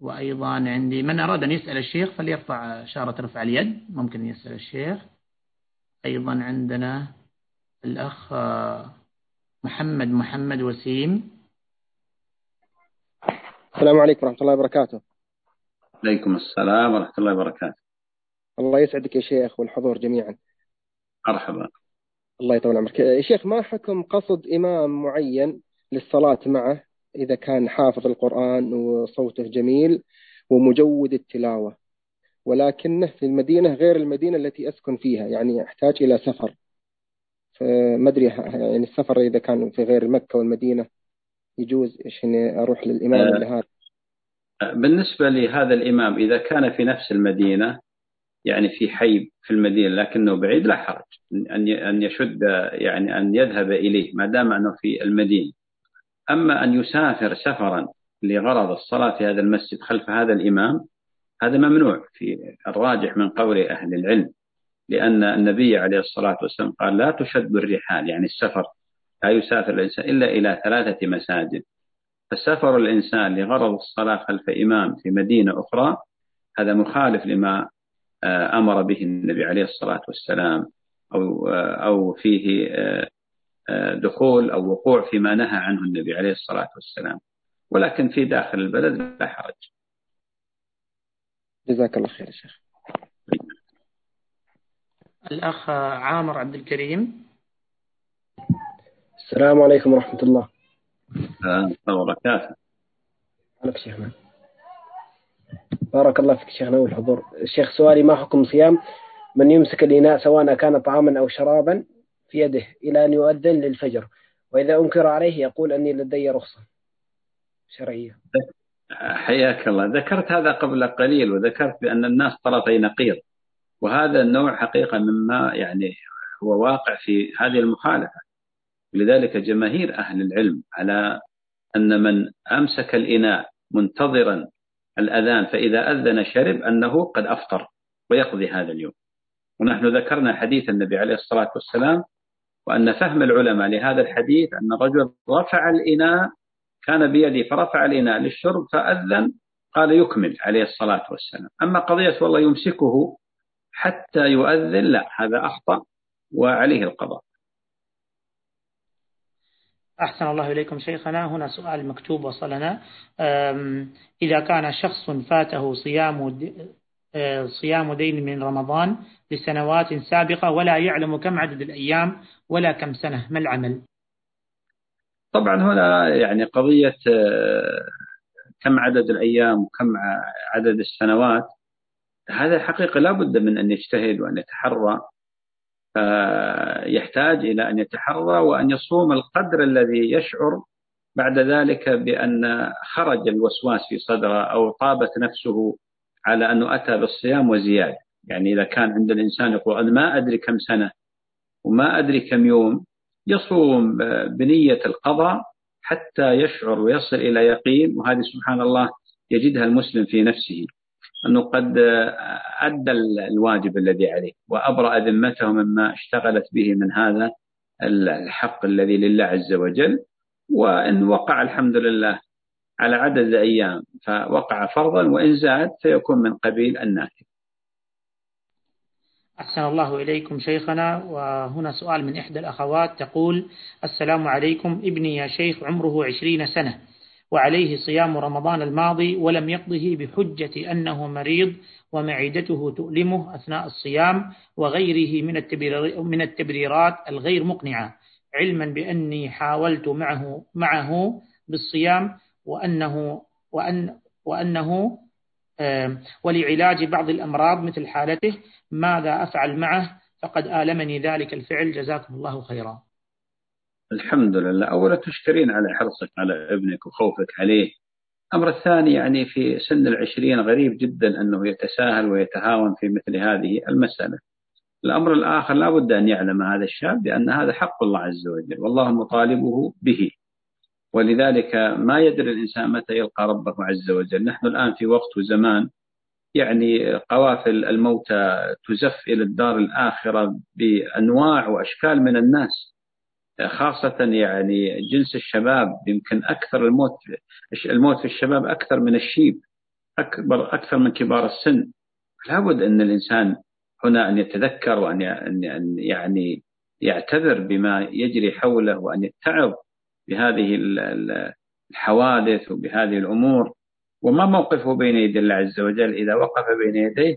وأيضا عندي من أراد أن يسأل الشيخ فليرفع إشارة رفع اليد ممكن يسأل الشيخ. أيضا عندنا الأخ محمد محمد وسيم. السلام عليكم ورحمة الله وبركاته. عليكم السلام ورحمة الله وبركاته. الله يسعدك يا شيخ والحضور جميعا. مرحبا. الله يطول عمرك. يا شيخ ما حكم قصد إمام معين للصلاة معه؟ إذا كان حافظ القرآن وصوته جميل ومجود التلاوة. ولكنه في المدينة غير المدينة التي أسكن فيها يعني أحتاج إلى سفر. فما أدري يعني السفر إذا كان في غير مكة والمدينة يجوز إني أروح للإمام. اللي هذا؟ بالنسبة لهذا الإمام إذا كان في نفس المدينة يعني في حي في المدينة لكنه بعيد لا حرج. أن أن يشد يعني أن يذهب إليه ما دام أنه في المدينة. أما أن يسافر سفرا لغرض الصلاة في هذا المسجد خلف هذا الإمام هذا ممنوع في الراجح من قول أهل العلم لأن النبي عليه الصلاة والسلام قال لا تشد الرحال يعني السفر لا يسافر الإنسان إلا إلى ثلاثة مساجد. فسفر الإنسان لغرض الصلاة خلف إمام في مدينة أخرى هذا مخالف لما آه، أمر به النبي عليه الصلاة والسلام أو آه، أو فيه آه، دخول أو وقوع فيما نهى عنه النبي عليه الصلاة والسلام. ولكن في داخل البلد لا حرج. جزاك الله خير يا شيخ. الأخ عامر عبد الكريم. السلام عليكم ورحمة الله. وبركاته. عليك شيخنا. بارك الله فيك شيخنا والحضور. الشيخ سؤالي ما حكم صيام من يمسك الإناء سواء كان طعاما أو شرابا في يده إلى أن يؤذن للفجر. وإذا أنكر عليه يقول أني لدي رخصة شرعية. حياك الله. ذكرت هذا قبل قليل وذكرت بأن الناس طرفي نقيض. وهذا النوع حقيقة مما يعني هو واقع في هذه المخالفة. لذلك جماهير أهل العلم على أن من أمسك الإناء منتظرا الأذان فإذا أذن شرب أنه قد أفطر ويقضي هذا اليوم. ونحن ذكرنا حديث النبي عليه الصلاة والسلام وأن فهم العلماء لهذا الحديث أن الرجل رفع الإناء كان بيده فرفع الإناء للشرب فأذن قال يكمل عليه الصلاة والسلام. أما قضية والله يمسكه حتى يؤذن لا هذا أخطأ وعليه القضاء. أحسن الله إليكم شيخنا. هنا سؤال مكتوب وصلنا. إذا كان شخص فاته صيام صيام دين من رمضان لسنوات سابقة ولا يعلم كم عدد الأيام ولا كم سنة. ما العمل؟ طبعا هنا يعني قضية آه، كم عدد الأيام وكم عدد السنوات هذا حقيقة لا بد من أن يجتهد وأن يتحرى يحتاج إلى أن يتحرى وأن يصوم القدر الذي يشعر بعد ذلك بأن خرج الوسواس في صدره أو طابت نفسه على أنه أتى بالصيام وزيادة. يعني إذا كان عند الإنسان يقول أنا ما أدري كم سنة وما أدري كم يوم يصوم بنية القضاء حتى يشعر ويصل إلى يقين وهذه سبحان الله يجدها المسلم في نفسه أنه قد أدى الواجب الذي عليه وأبرأ ذمته مما اشتغلت به من هذا الحق الذي لله عز وجل وإن وقع الحمد لله على عدد الأيام فوقع فرضا وإن زاد فيكون من قبيل النافل أحسن الله إليكم شيخنا وهنا سؤال من إحدى الأخوات تقول السلام عليكم ابني يا شيخ عمره عشرين سنة وعليه صيام رمضان الماضي ولم يقضه بحجة أنه مريض ومعدته تؤلمه أثناء الصيام وغيره من من التبريرات الغير مقنعة علما بأني حاولت معه معه بالصيام وأنه وأن وأنه ولعلاج بعض الأمراض مثل حالته ماذا أفعل معه؟ فقد آلمني ذلك الفعل جزاكم الله خيرا. الحمد لله. أولا تشكرين على حرصك على ابنك وخوفك عليه. الأمر الثاني يعني في سن العشرين غريب جدا أنه يتساهل ويتهاون في مثل هذه المسألة. الأمر الآخر لا بد أن يعلم هذا الشاب بأن هذا حق الله عز وجل والله مطالبه به. ولذلك ما يدري الإنسان متى يلقى ربه عز وجل. نحن الآن في وقت وزمان يعني قوافل الموتى تزف إلى الدار الآخرة بأنواع وأشكال من الناس خاصة يعني جنس الشباب يمكن أكثر الموت الموت في الشباب أكثر من الشيب أكبر أكثر من كبار السن. لابد أن الإنسان هنا أن يتذكر وأن يعني يعتذر بما يجري حوله وأن يتعظ بهذه الحوادث وبهذه الأمور وما موقفه بين يدي الله عز وجل. إذا وقف بين يديه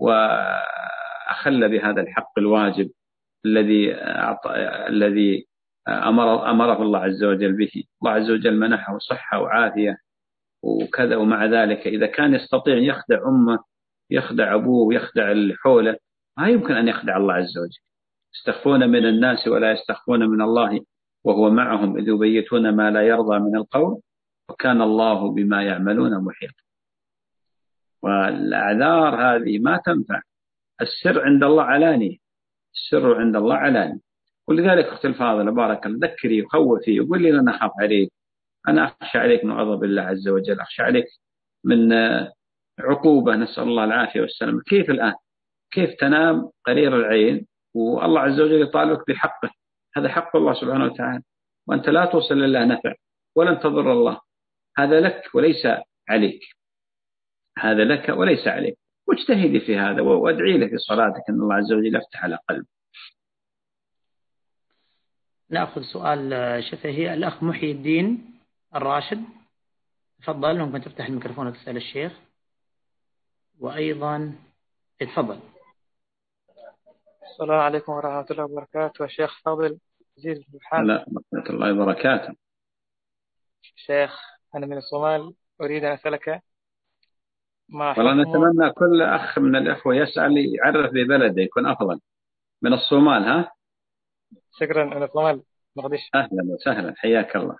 وأخل بهذا الحق الواجب الذي الذي أمر أمره الله عز وجل به. الله عز وجل منحه صحة وعافية وكذا ومع ذلك إذا كان يستطيع يخدع أمه يخدع أبوه ويخدع اللي حوله ما يمكن أن يخدع الله عز وجل. يستخفون من الناس ولا يستخفون من الله. وهو معهم إذ يبيتون ما لا يرضى من القول وكان الله بما يعملون محيطا. والأعذار هذه ما تنفع. السر عند الله علاني السر عند الله علاني ولذلك أختي الفاضلة بارك الله ذكري وخوفي وقول لي أنا أخاف عليك. أنا أخشى عليك من غضب الله عز وجل. أخشى عليك من عقوبة. نسأل الله العافية والسلامة. كيف الآن؟ كيف تنام؟ قرير العين. والله عز وجل يطالبك بحقه. هذا حق الله سبحانه وتعالى. وأنت لا توصل لله نفع ولن تضر الله. هذا لك وليس عليك. هذا لك وليس عليك. واجتهدي في هذا وادعي له في صلاتك أن الله عز وجل يفتح على قلبك نأخذ سؤال شفهي الأخ محي الدين الراشد. تفضل ممكن تفتح الميكروفون وتسأل الشيخ. وأيضا تفضل السلام عليكم ورحمة الله وبركاته. الشيخ فاضل عزيز بن لا ورحمة الله وبركاته. شيخ أنا من الصومال. أريد أن أسألك ما والله نتمنى كل أخ من الأخوة يسأل يعرف ببلده يكون أفضل. من الصومال ها؟ شكرا من الصومال. مقدش أهلا وسهلا. حياك الله.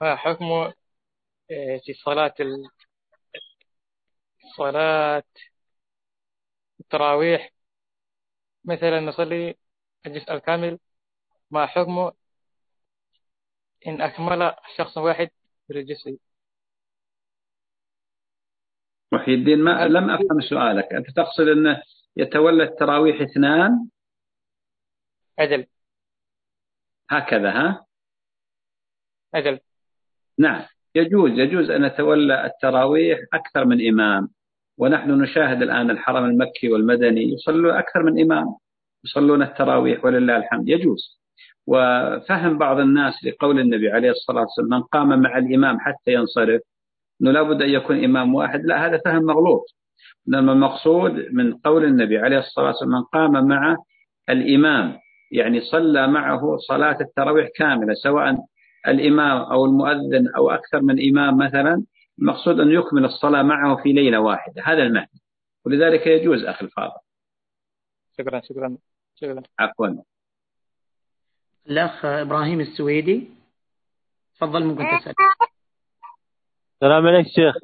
ما حكم آه، في صلاة ال... صلاة التراويح مثلا نصلي الجزء الكامل ما حكم إن أكمل شخص واحد في الجزء. محي الدين ما لم أفهم سؤالك. أنت تقصد أنه يتولى التراويح اثنان؟ أجل. هكذا ها؟ أجل. نعم. يجوز يجوز أن يتولى التراويح أكثر من إمام. ونحن نشاهد الآن الحرم المكي والمدني يصلون أكثر من إمام يصلون التراويح ولله الحمد يجوز. وفهم بعض الناس لقول النبي عليه الصلاة والسلام من قام مع الإمام حتى ينصرف أنه لابد أن يكون إمام واحد. لا هذا فهم مغلوط. إنما المقصود من قول النبي عليه الصلاة والسلام من قام مع الإمام. يعني صلى معه صلاة التراويح كاملة سواء الإمام أو المؤذن أو أكثر من إمام مثلا المقصود أن يكمل الصلاة معه في ليلة واحدة هذا المعنى ولذلك يجوز أخي الفاضل. شكرا شكرا شكرا. عفوا. الأخ إبراهيم السويدي تفضل ممكن تسأل. السلام عليك شيخ.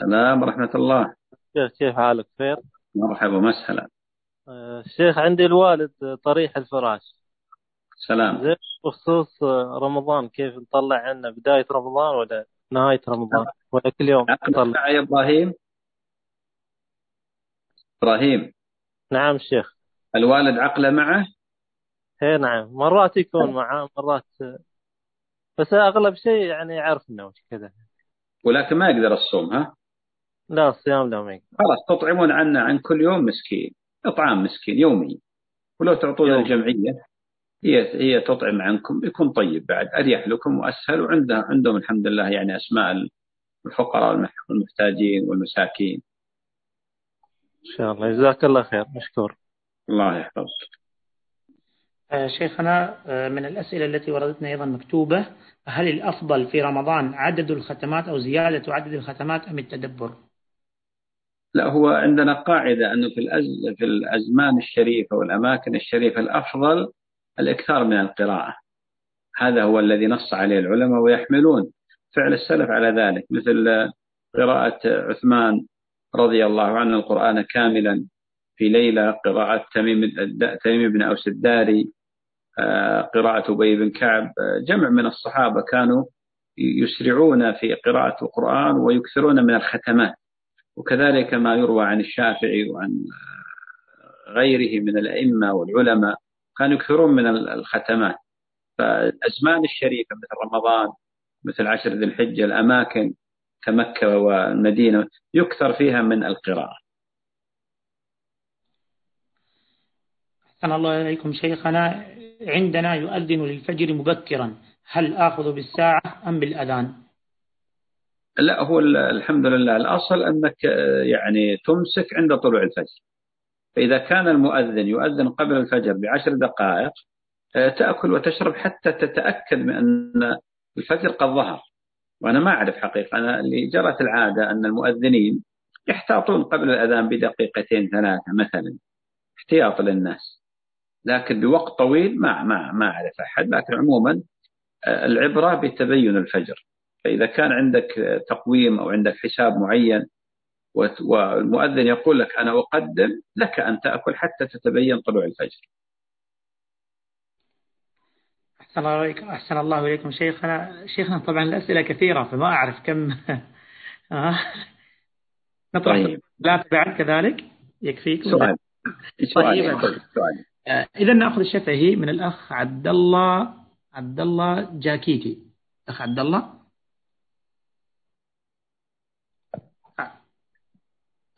السلام ورحمة الله. شيخ كيف حالك؟ خير؟ مرحبا ومسهلا. آه، شيخ عندي الوالد طريح الفراش. سلام. زين بخصوص رمضان كيف نطلع عنا؟ بداية رمضان ولا نهاية رمضان. ولا كل يوم. نطلع يا إبراهيم. إبراهيم. نعم شيخ. الوالد عقله معه؟ اي نعم. مرات يكون معاه مرات. بس أغلب شيء يعني يعرفنا وش كذا. ولكن ما يقدر الصوم ها؟ لا الصيام لا ما يقدر. خلاص تطعمون عنا عن كل يوم مسكين. إطعام مسكين يومي. ولو تعطون الجمعية. هي هي تطعم عنكم يكون طيب بعد أريح لكم وأسهل وعندها عندهم الحمد لله يعني أسماء الفقراء والمحتاجين والمساكين. إن شاء الله جزاك الله خير مشكور. الله يحفظك. آه، شيخنا آه، من الأسئلة التي وردتنا أيضا مكتوبة هل الأفضل في رمضان عدد الختمات أو زيادة عدد الختمات أم التدبر لا هو عندنا قاعدة أنه في, الأز... في الأزمان الشريفة والأماكن الشريفة الأفضل الإكثار من القراءة. هذا هو الذي نص عليه العلماء ويحملون فعل السلف على ذلك مثل قراءة عثمان رضي الله عنه القرآن كاملا في ليلة قراءة تميم تميم بن أوس الداري آه، قراءة أبي بن كعب آه، جمع من الصحابة كانوا يسرعون في قراءة القرآن ويكثرون من الختمات. وكذلك ما يروى عن الشافعي وعن آه، غيره من الأئمة والعلماء. كانوا يكثرون من الختمات. فالأزمان الشريفة مثل رمضان مثل عشر ذي الحجة الأماكن كمكة والمدينة يكثر فيها من القراءة. أحسن الله إليكم شيخنا. عندنا يؤذن للفجر مبكرا. هل آخذ بالساعة أم بالأذان؟ لا هو الحمد لله. الأصل أنك يعني تمسك عند طلوع الفجر. فإذا كان المؤذن يؤذن قبل الفجر بعشر دقائق تأكل وتشرب حتى تتأكد من أن الفجر قد ظهر. وأنا ما أعرف حقيقة. أنا اللي جرت العادة أن المؤذنين يحتاطون قبل الأذان بدقيقتين ثلاثة مثلا احتياط للناس. لكن بوقت طويل ما ما ما أعرف أحد. لكن عموما آه، العبرة بتبين الفجر. فإذا كان عندك تقويم أو عندك حساب معين والمؤذن يقول لك أنا أقدم لك أن تأكل حتى تتبين طلوع الفجر. أحسن الله إليكم أحسن الله إليكم شيخنا. شيخنا طبعا الأسئلة كثيرة فما أعرف كم آه. نطرح طيب. لا بعد كذلك؟ يكفيكم سؤال. طيب. آه، إذا نأخذ الشفهي من الأخ عبد الله عبد الله جاكيكي أخ عبد الله؟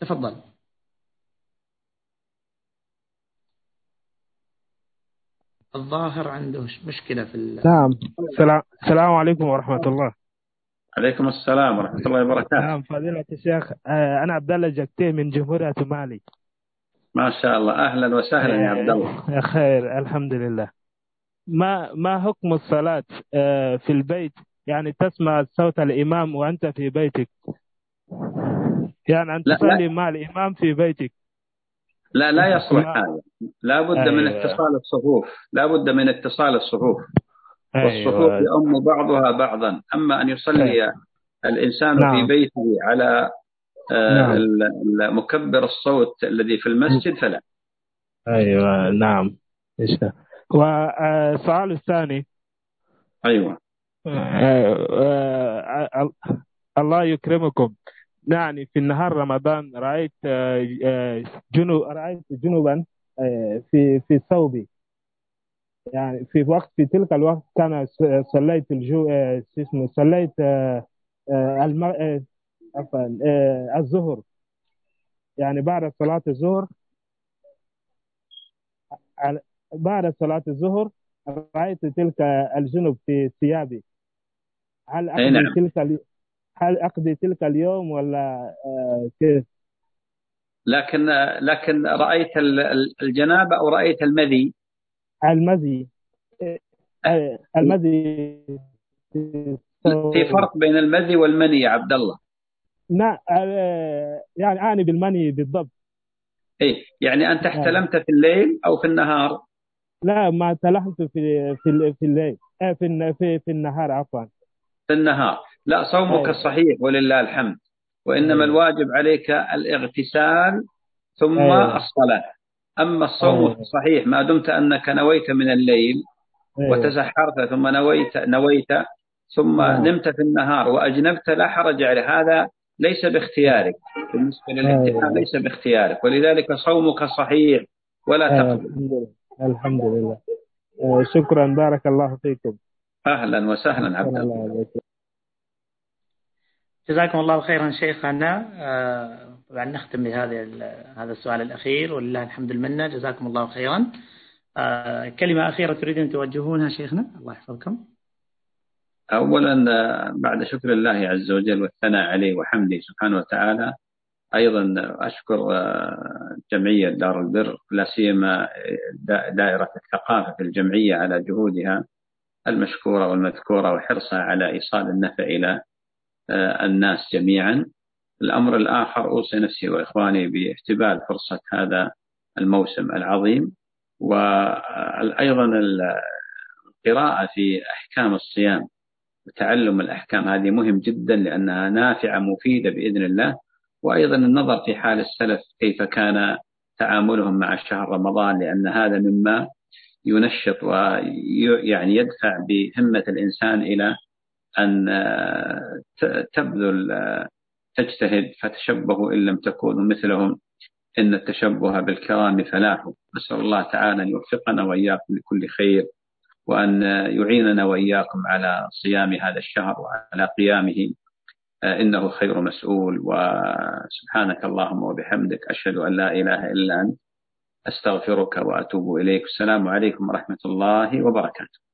تفضل. الظاهر عنده مشكلة في نعم. السلام عليكم ورحمة الله. عليكم السلام ورحمة الله وبركاته. نعم فضيلة الشيخ آه، أنا عبد الله جكتي من جمهورية مالي. ما شاء الله. أهلا وسهلا يا عبد الله. خير الحمد لله. ما ما حكم الصلاة آه، في البيت؟ يعني تسمع صوت الإمام وأنت في بيتك. يعني أن تصلي مع الإمام في بيتك. لا لا يصلح هذا. لا بد أيوة. من اتصال الصفوف. لا بد من اتصال الصفوف. أيوة. والصفوف يؤم بعضها بعضا. أما أن يصلي أيوة. الإنسان نعم. في بيته على آه، نعم. مكبر الصوت الذي في المسجد فلا. أيوة نعم. والسؤال آه، الثاني. أيوة. آه، الله يكرمكم. يعني في النهار رمضان رأيت جنوب رأيت جنوبا في في ثوبي. يعني في وقت في تلك الوقت كان صليت الجو اسمه صليت عفوا الظهر. يعني بعد صلاة الظهر بعد صلاة الظهر رأيت تلك الجنوب في ثيابي. هل أقضي نعم. تلك هل أقضي تلك اليوم ولا كيف؟ لكن لكن رأيت الجنابة أو رأيت المذي؟ المذي. المذي. في فرق بين المذي والمني يا عبد الله. لا يعني أعني بالمني بالضبط. إيه يعني أنت احتلمت في الليل أو في النهار؟ لا ما تلحت في في في الليل. في في في النهار عفوا. في النهار. لا صومك أيه. صحيح ولله الحمد. وإنما أيه. الواجب عليك الاغتسال ثم أيه. الصلاة. أما الصوم. صحيح ما دمت أنك نويت من الليل. وتسحرت ثم نويت نويت ثم. نمت في النهار وأجنبت لا حرج عليه هذا ليس باختيارك. بالنسبة للاحتمال ليس باختيارك. ولذلك صومك صحيح ولا تقبل الحمد لله. شكرا. بارك الله فيكم. أهلا وسهلا عبد الله. جزاكم الله خيرا شيخنا. آه، طبعا نختم بهذا هذا السؤال الأخير ولله الحمد المنة. جزاكم الله خيرا. آه، كلمة أخيرة تريدون توجهونها شيخنا؟ الله يحفظكم. أولا آه، بعد شكر الله عز وجل والثناء عليه وحمده سبحانه وتعالى أيضا أشكر جمعية دار البر لا سيما دائرة الثقافة في الجمعية على جهودها المشكورة والمذكورة وحرصها على إيصال النفع إلى الناس جميعا. الأمر الآخر أوصي نفسي وإخواني باحتبال فرصة هذا الموسم العظيم. وأيضا القراءة في أحكام الصيام وتعلم الأحكام هذه مهم جدا لأنها نافعة مفيدة بإذن الله. وأيضا النظر في حال السلف كيف كان تعاملهم مع شهر رمضان لأن هذا مما ينشط ويعني يدفع بهمة الإنسان إلى أن تبذل تجتهد فتشبهوا إن لم تكونوا مثلهم. إن التشبه بالكرام فلاح. نسأل الله تعالى أن يوفقنا وإياكم لكل خير وأن يعيننا وإياكم على صيام هذا الشهر وعلى قيامه. إنه خير مسؤول. وسبحانك اللهم وبحمدك أشهد أن لا إله إلا أنت. أستغفرك وأتوب إليك. السلام عليكم ورحمة الله وبركاته.